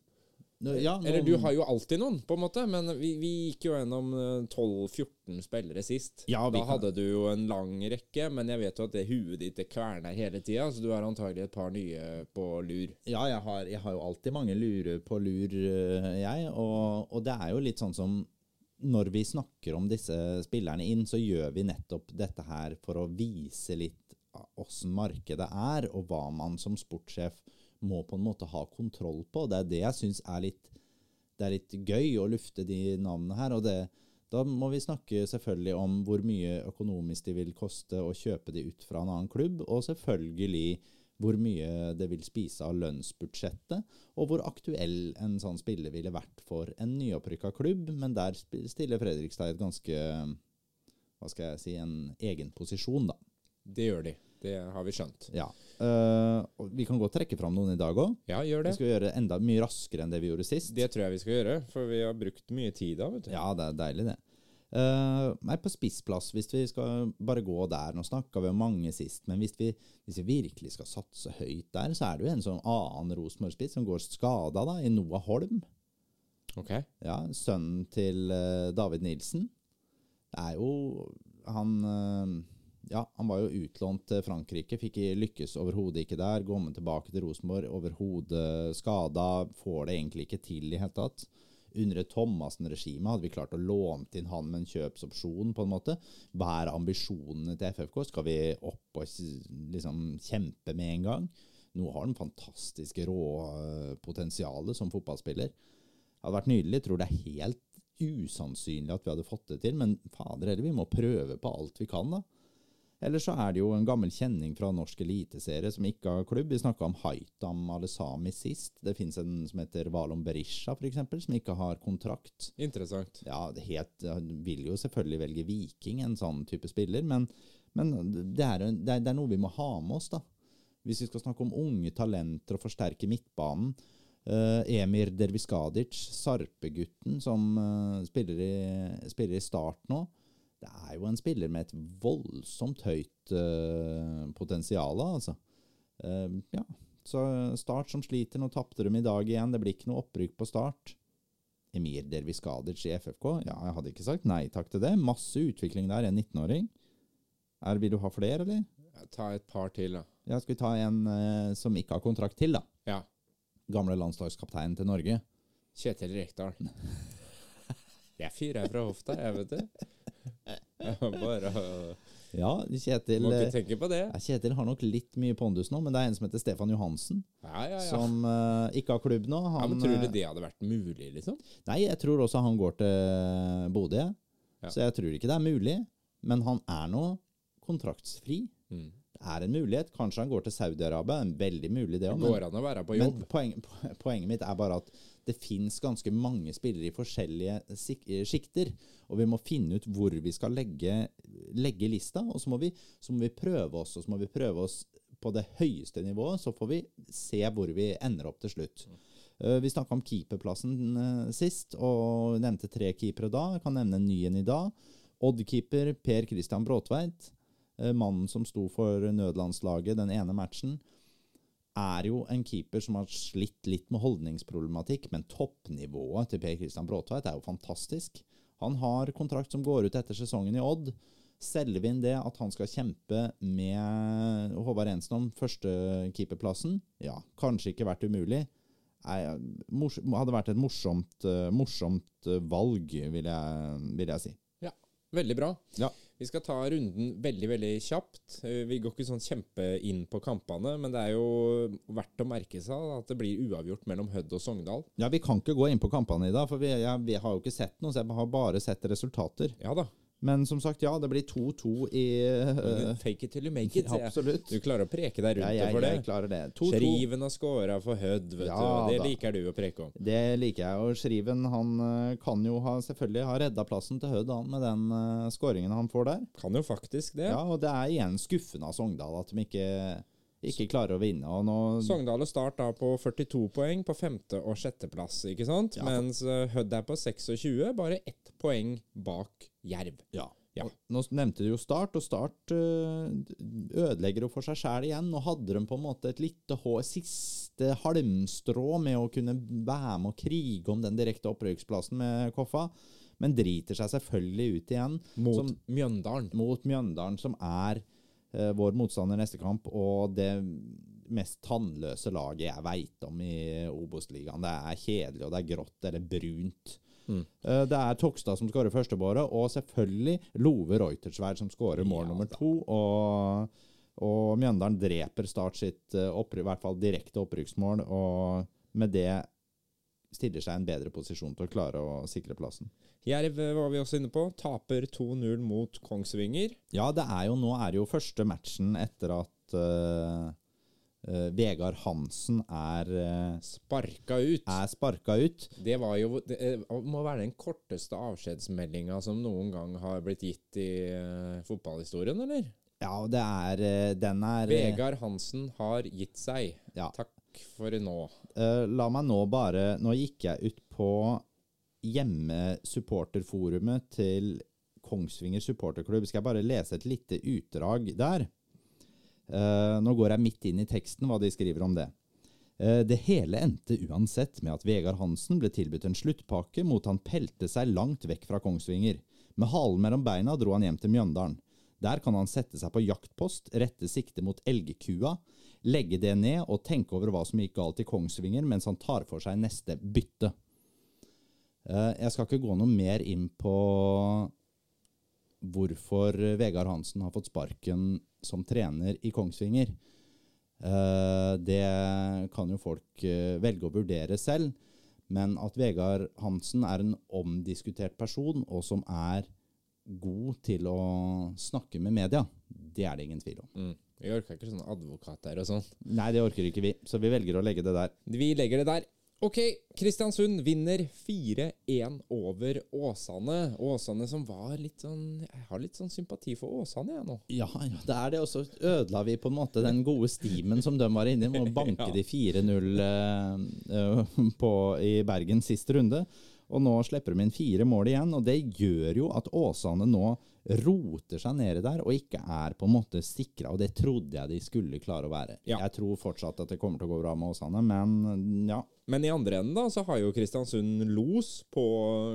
Ja,
noen...
Eller
du har jo alltid noen, på en måte. Men vi, vi gikk jo gjennom eh, 12-14 spillere sist.
Ja,
da
kan-
hadde du jo en lang rekke, men jeg vet jo at det huet ditt det kverner hele tida, så du har antagelig et par nye på lur.
Ja, jeg har, jeg har jo alltid mange lurer på lur, jeg. Og, og det er jo litt sånn som når vi snakker om disse spillerne inn, så gjør vi nettopp dette her for å vise litt åssen markedet er, og hva man som sportssjef må på en måte ha kontroll på. Det er det jeg syns er litt det er litt gøy å lufte de navnene her. og det, Da må vi snakke selvfølgelig om hvor mye økonomisk de vil koste å kjøpe de ut fra en annen klubb, og selvfølgelig hvor mye det vil spise av lønnsbudsjettet, og hvor aktuell en sånn spiller ville vært for en nyopprykka klubb. Men der stiller Fredrikstad et ganske hva skal jeg si, en egen posisjon, da.
Det gjør de. Det har vi skjønt.
Ja. Uh, vi kan godt trekke fram noen i dag òg.
Ja, gjør
Vi skal gjøre det enda mye raskere enn det vi gjorde sist.
Det tror jeg vi skal gjøre, for vi har brukt mye tid da, vet du.
Ja, det er deilig, det. Uh, nei, på spissplass, hvis vi skal bare gå der Nå snakka vi om mange sist, men hvis vi, hvis vi virkelig skal satse høyt der, så er det jo en sånn annen Rosenborg-spiss som går skada, da, i Noah Holm.
Ok.
Ja, sønnen til eh, David Nilsen. Det er jo Han eh, Ja, han var jo utlånt til Frankrike, fikk lykkes overhodet ikke der. Kommer tilbake til Rosenborg, overhodet skada. Får det egentlig ikke til i hele tatt. Under Thomassen-regime hadde vi klart å låne inn han med en kjøpsopsjon, på en måte. Hva er ambisjonene til FFK? Skal vi opp og liksom kjempe med en gang? Nå har han fantastiske råpotensialet som fotballspiller. Det hadde vært nydelig. Jeg tror det er helt usannsynlig at vi hadde fått det til, men fader heller, vi må prøve på alt vi kan, da. Eller så er det jo en gammel kjenning fra norsk eliteserie som ikke har klubb. Vi snakka om Haitam Alesami sist. Det fins en som heter Valon Berisha, f.eks., som ikke har kontrakt.
Interessant.
Ja, det vil jo selvfølgelig velge Viking, en sånn type spiller, men, men det, er, det, er, det er noe vi må ha med oss, da. Hvis vi skal snakke om unge talenter og forsterke midtbanen. Uh, Emir Derviskadic, Sarpe-gutten som uh, spiller, i, spiller i Start nå. Det er jo en spiller med et voldsomt høyt uh, potensial, altså. Uh, ja, så Start som sliter. Nå tapte de i dag igjen. Det blir ikke noe opprykk på Start. Emir Derviskadic i FFK? Ja, jeg hadde ikke sagt nei takk til det. Masse utvikling der, en 19-åring. Er, vil du ha flere, eller?
Ta et par til, da.
Ja, skal vi ta en uh, som ikke har kontrakt til, da?
Ja.
Gamle landslagskapteinen til Norge.
Kjetil Rekdal. Jeg fyrer fra hofta, jeg, vet du. Bare å-
Ja, Kjetil
Må
eh,
ikke tenke på det.
Kjetil har nok litt mye pondus nå, men det er en som heter Stefan Johansen,
Ja, ja, ja.
som uh, ikke har klubb nå.
ja men tror du
eh,
det hadde vært mulig, liksom?
Nei, jeg tror også han går til Bodø, så jeg tror ikke det er mulig. Men han er nå kontraktsfri.
Mm.
Er en mulighet. Kanskje han går til Saudi-Arabia. En veldig mulig det òg.
går an å være på jobb.
Men poen, poenget mitt er bare at det fins ganske mange spillere i forskjellige sik- eh. Og vi må finne ut hvor vi skal legge, legge lista, og så må, vi, så må vi prøve oss. Og så må vi prøve oss på det høyeste nivået, så får vi se hvor vi ender opp til slutt. Eh, vi snakka om keeperplassen eh, sist, og nevnte tre keepere da. Jeg kan nevne en ny en i dag. Odd-keeper Per Christian Bråtveit, mannen som sto for nødlandslaget den ene matchen er jo en keeper som har slitt litt med holdningsproblematikk, men toppnivået til Per Christian Bråtveit er jo fantastisk. Han har kontrakt som går ut etter sesongen i Odd. Selger vi inn det at han skal kjempe med Håvard Ensen om førstekeeperplassen? Ja, kanskje ikke vært umulig. Nei, hadde vært et morsomt, eh, morsomt eh, valg, vil jeg, vil jeg si.
Veldig bra.
Ja.
Vi skal ta runden veldig veldig kjapt. Eh, Vi går ikke sånn kjempe inn på kampene, men det er jo verdt å merke seg at det blir uavgjort mellom Hødd og Sogndal.
Ja, Vi kan ikke gå inn på kampene i dag, for vi, ja, vi har jo ikke sett noe. Så jeg har bare sett resultater.
Ja da.
Men som sagt, ja, det blir 2-2 i uh,
Fake it till you make it. jeg.
Absolutt.
Du klarer å preke deg rundt det
jeg,
for det.
jeg klarer det. 2-2.
Sheriven har scora for Hødd, vet
Ja
du. Det
da.
liker du å preke om.
Det liker jeg. Og Shriven han eh, kan jo ha, selvfølgelig ha redda plassen til Hødd med den uh, skåringen han får der.
Kan jo faktisk det.
Ja, og det er igjen skuffende av Sogndal at de ikke, ikke klarer å vinne. Og nå,
Sogndal og Start da på 42 poeng på femte- og sjetteplass, ikke sant?
Ja.
Mens eh, Hødd er på 26, bare ett poeng bak Jerv.
ja.
Ja.
Nå nevnte du jo Start, og Start eh, ødelegger jo for seg sjæl igjen. Nå hadde de på en måte et lite siste halmstrå med å kunne være med og krige om den direkte opprykksplassen med Koffa, men driter seg selvfølgelig ut igjen.
Mot
Som-
Mjøndalen.
mot Mjøndalen, som er vår motstander neste kamp, og det mest tannløse laget jeg veit om i Obos-ligaen. Det er kjedelig, og det er grått eller brunt.
Mm.
Eh, Det er Tokstad som skårer førstebåret, og selvfølgelig Love Reutersverd som skårer mål
Ja,
nummer to. Og, og Mjøndalen dreper Start sitt eh, i hvert fall direkte opprykksmål, og med det stiller seg i en bedre posisjon til å klare å sikre plassen.
Jerv eh, var vi også inne på. Taper 2-0 mot Kongsvinger.
Ja, det er jo, nå er det jo første matchen etter at uh, uh, Vegard Hansen er, uh,
Sparka ut.
er sparka ut.
Det var jo Det eh, må være den korteste avskjedsmeldinga som noen gang har blitt gitt i eh, fotballhistorien, eller?
Ja, det er eh, Den er eh,
Vegard Hansen har gitt seg.
Ja.
Takk for nå.
Uh, La meg nå bare Nå gikk jeg ut på hjemmesupporterforumet til Kongsvinger supporterklubb. Skal jeg bare lese et lite utdrag der? Uh, nå går jeg midt inn i teksten hva de skriver om det. Uh, Det hele endte uansett med at Vegard Hansen ble tilbudt en sluttpakke mot han pelte seg langt vekk fra Kongsvinger. Med halen mellom beina dro han hjem til Mjøndalen. Der kan han sette seg på jaktpost, rette sikte mot elgkua, legge det ned og tenke over hva som gikk galt i Kongsvinger mens han tar for seg neste bytte. Eh, Jeg skal ikke gå noe mer inn på hvorfor Vegard Hansen har fått sparken som trener i Kongsvinger. Eh, Det kan jo folk eh, velge å vurdere selv, men at Vegard Hansen er en omdiskutert person, og som er god til å snakke med media, det er det ingen tvil om.
Mm. Vi orker ikke sånne advokater og sånn.
Nei, det orker ikke vi, så vi velger å legge det der.
Vi legger det der. Ok, Kristiansund vinner 4-1 over Åsane. Åsane som var litt sånn Jeg har litt sånn sympati for Åsane, jeg nå.
Ja, ja, det er det. Og så ødela vi på en måte den gode stimen som de var inne i, med å banke
Ja.
de 4-0 uh, eh, i Bergen sist runde. Og nå slipper de inn fire mål igjen, og det gjør jo at Åsane nå roter seg nede der og ikke er på en måte sikra, og det trodde jeg de skulle klare å være.
Ja.
Jeg tror fortsatt at det kommer til å gå bra med Åsane, men ja.
Men i andre enden da, så har jo Kristiansund los på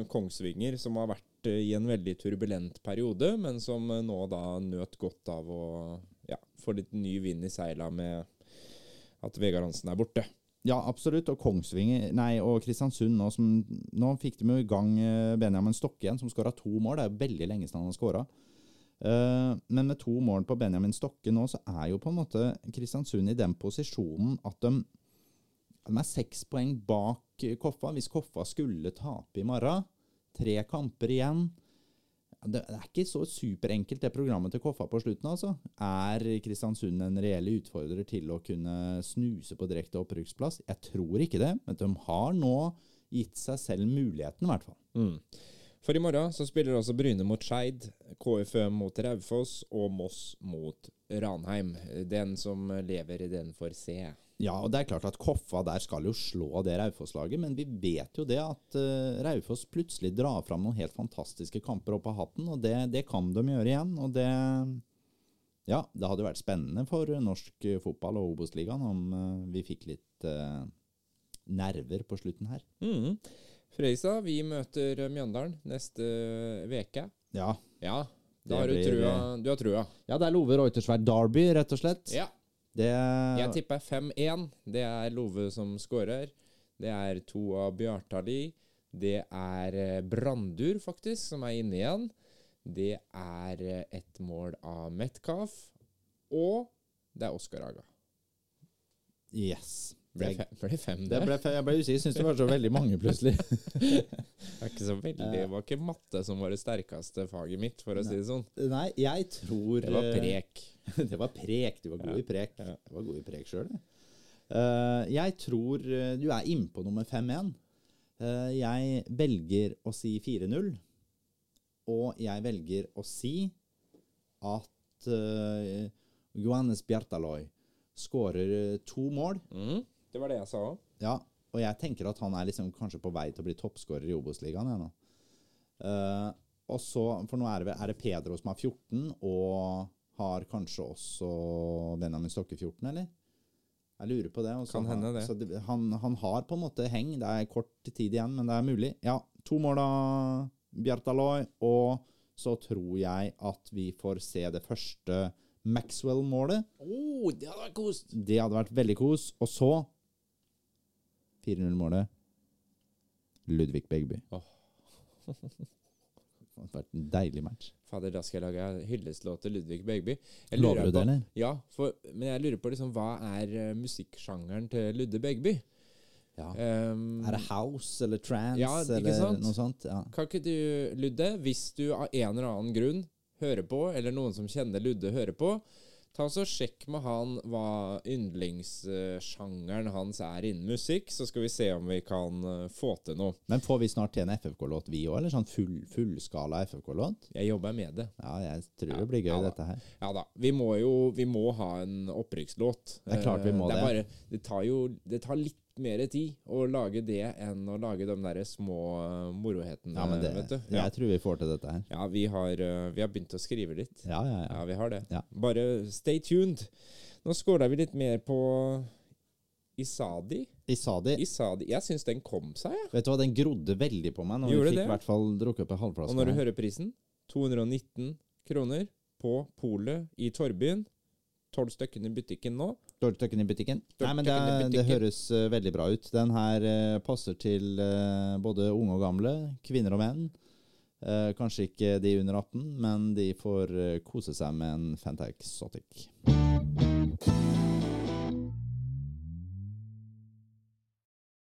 Kongsvinger, som har vært eh, i en veldig turbulent periode, men som eh, nå da nøt godt av å ja, få litt ny vind i seila med at Vegard Hansen er borte.
Ja, absolutt. Og Kongsvinger, nei, og Kristiansund nå, som, nå fikk de jo i gang eh, Benjamin Stokke igjen, som skåra to mål. Det er jo veldig lenge siden han har skåra. men med to mål på Benjamin Stokke nå, så er jo på en måte Kristiansund i den posisjonen at de, de er seks poeng bak eh, Koffa. Hvis Koffa skulle tape i morgen, tre kamper igjen Det er ikke så superenkelt, det programmet til Koffa på slutten. altså. Er Kristiansund en reell utfordrer til å kunne snuse på direkte opprykksplass? Jeg tror ikke det, men de har nå gitt seg selv muligheten, i hvert fall.
Mm. For i morgen så spiller også Bryne mot Skeid, KFØ mot Raufoss og Moss mot Ranheim. Den som lever, den får se.
Ja, og det er klart at Koffa der skal jo slå det Raufoss-laget, men vi vet jo det at uh, Raufoss plutselig drar fram noen helt fantastiske kamper opp av hatten, og det, det kan de gjøre igjen. Og det Ja, det hadde vært spennende for norsk eh, fotball og Obos-ligaen om eh, vi fikk litt uh, nerver på slutten her.
Mm. Frøysa, vi møter Mjøndalen neste veke.
Ja.
Ja, da har du trua. Du har trua.
ja, det er Love Reutersvær Derby, rett og slett.
Ja.
Det
Jeg tipper 5-1. Det er Love som skårer. Det er to av Bjartali. Det er eh, Brandur, faktisk, som er inne igjen. Det er et ett mål av Metcalf. Og det er Oskar Aga.
Yes.
Ble,
Det,
fe- ble fem
det
der.
ble, jeg ble usikker. Syns det var så veldig mange, plutselig.
Det ikke så veldig Det var ikke matte som var det sterkeste faget mitt, for å si det sånn.
Nei, jeg tror
Det var
eh,
prek.
det var prek. Du var god
Ja,
i prek.
ja.
Du var god i prek sjøl, jeg tror eh, du er innpå nummer 5-1. Uh, jeg velger å si 4-0. Og jeg velger å si at uh, Johannes Bjartaloi skårer eh, to mål.
Mm. Det var det jeg sa òg.
Ja, og jeg tenker at han er liksom kanskje på vei til å bli toppskårer i Obos-ligaen. ennå. nå. Eh, og så, For nå er det, er det Pedro som har 14, og har kanskje også Benjamin Stokke 14, eller? Jeg lurer på det. Også.
Kan hende det.
Så det han, han har på en måte heng. Det er kort tid igjen, men det er mulig. Ja, to mål av Bjartaloy, og så tror jeg at vi får se det første Maxwell-målet.
Oh, det hadde vært kost!
Det hadde vært veldig kos. Og så 4-0-målet Ludvig Begby.
Oh.
Det hadde vært en deilig match.
Fader, da skal jeg lage hyllestlåt til Ludvig Begby.
Lover du det, eller?
Ja, for, men jeg lurer på liksom, hva er uh, musikksjangeren til Ludde Begby?
Ja.
Um,
Er det house eller trance
Ja,
eller noe sånt? Ja.
Kan ikke du, Ludde, hvis du av en eller annen grunn hører på, eller noen som kjenner Ludde hører på, ta så sjekk med han hva yndlingssjangeren hans er innen musikk, så skal vi se om vi kan eh, få til noe.
Men får vi snart til en FFK-låt, vi òg? Eller sånn full, fullskala FFK-låt?
Jeg jobber med det.
Ja, jeg tror
Ja,
det blir gøy,
ja
dette her.
Ja da. Vi må jo vi må ha en opprykkslåt.
Det er klart vi må
Eh, det. Er
det.
bare, det tar jo det tar litt mer tid å lage det enn å lage de der små eh, morohetene,
Ja, men det,
vet du. Ja,
jeg tror vi får til dette her.
ja vi, har, eh, vi har begynt å skrive litt.
Ja, ja, ja.
Ja, vi har det.
Ja.
Bare stay tuned. Nå skåla vi litt mer på Isadi.
Isadi,
Isadi. Jeg syns den kom seg, jeg.
vet du hva, den grodde veldig på meg når
Gjorde
vi fikk i hvert fall drukket opp en
Og når du hører prisen 219 kroner på polet i Torbyen. Tolv stykker i butikken nå.
Dårligtøkken i butikken?
Dårligtøkken
Nei, men det,
i
det høres uh, veldig bra ut. Den her uh, passer til uh, både unge og gamle, kvinner og menn. Kanskje ikke de under 18, men de får kose seg med en Fanta Exotic.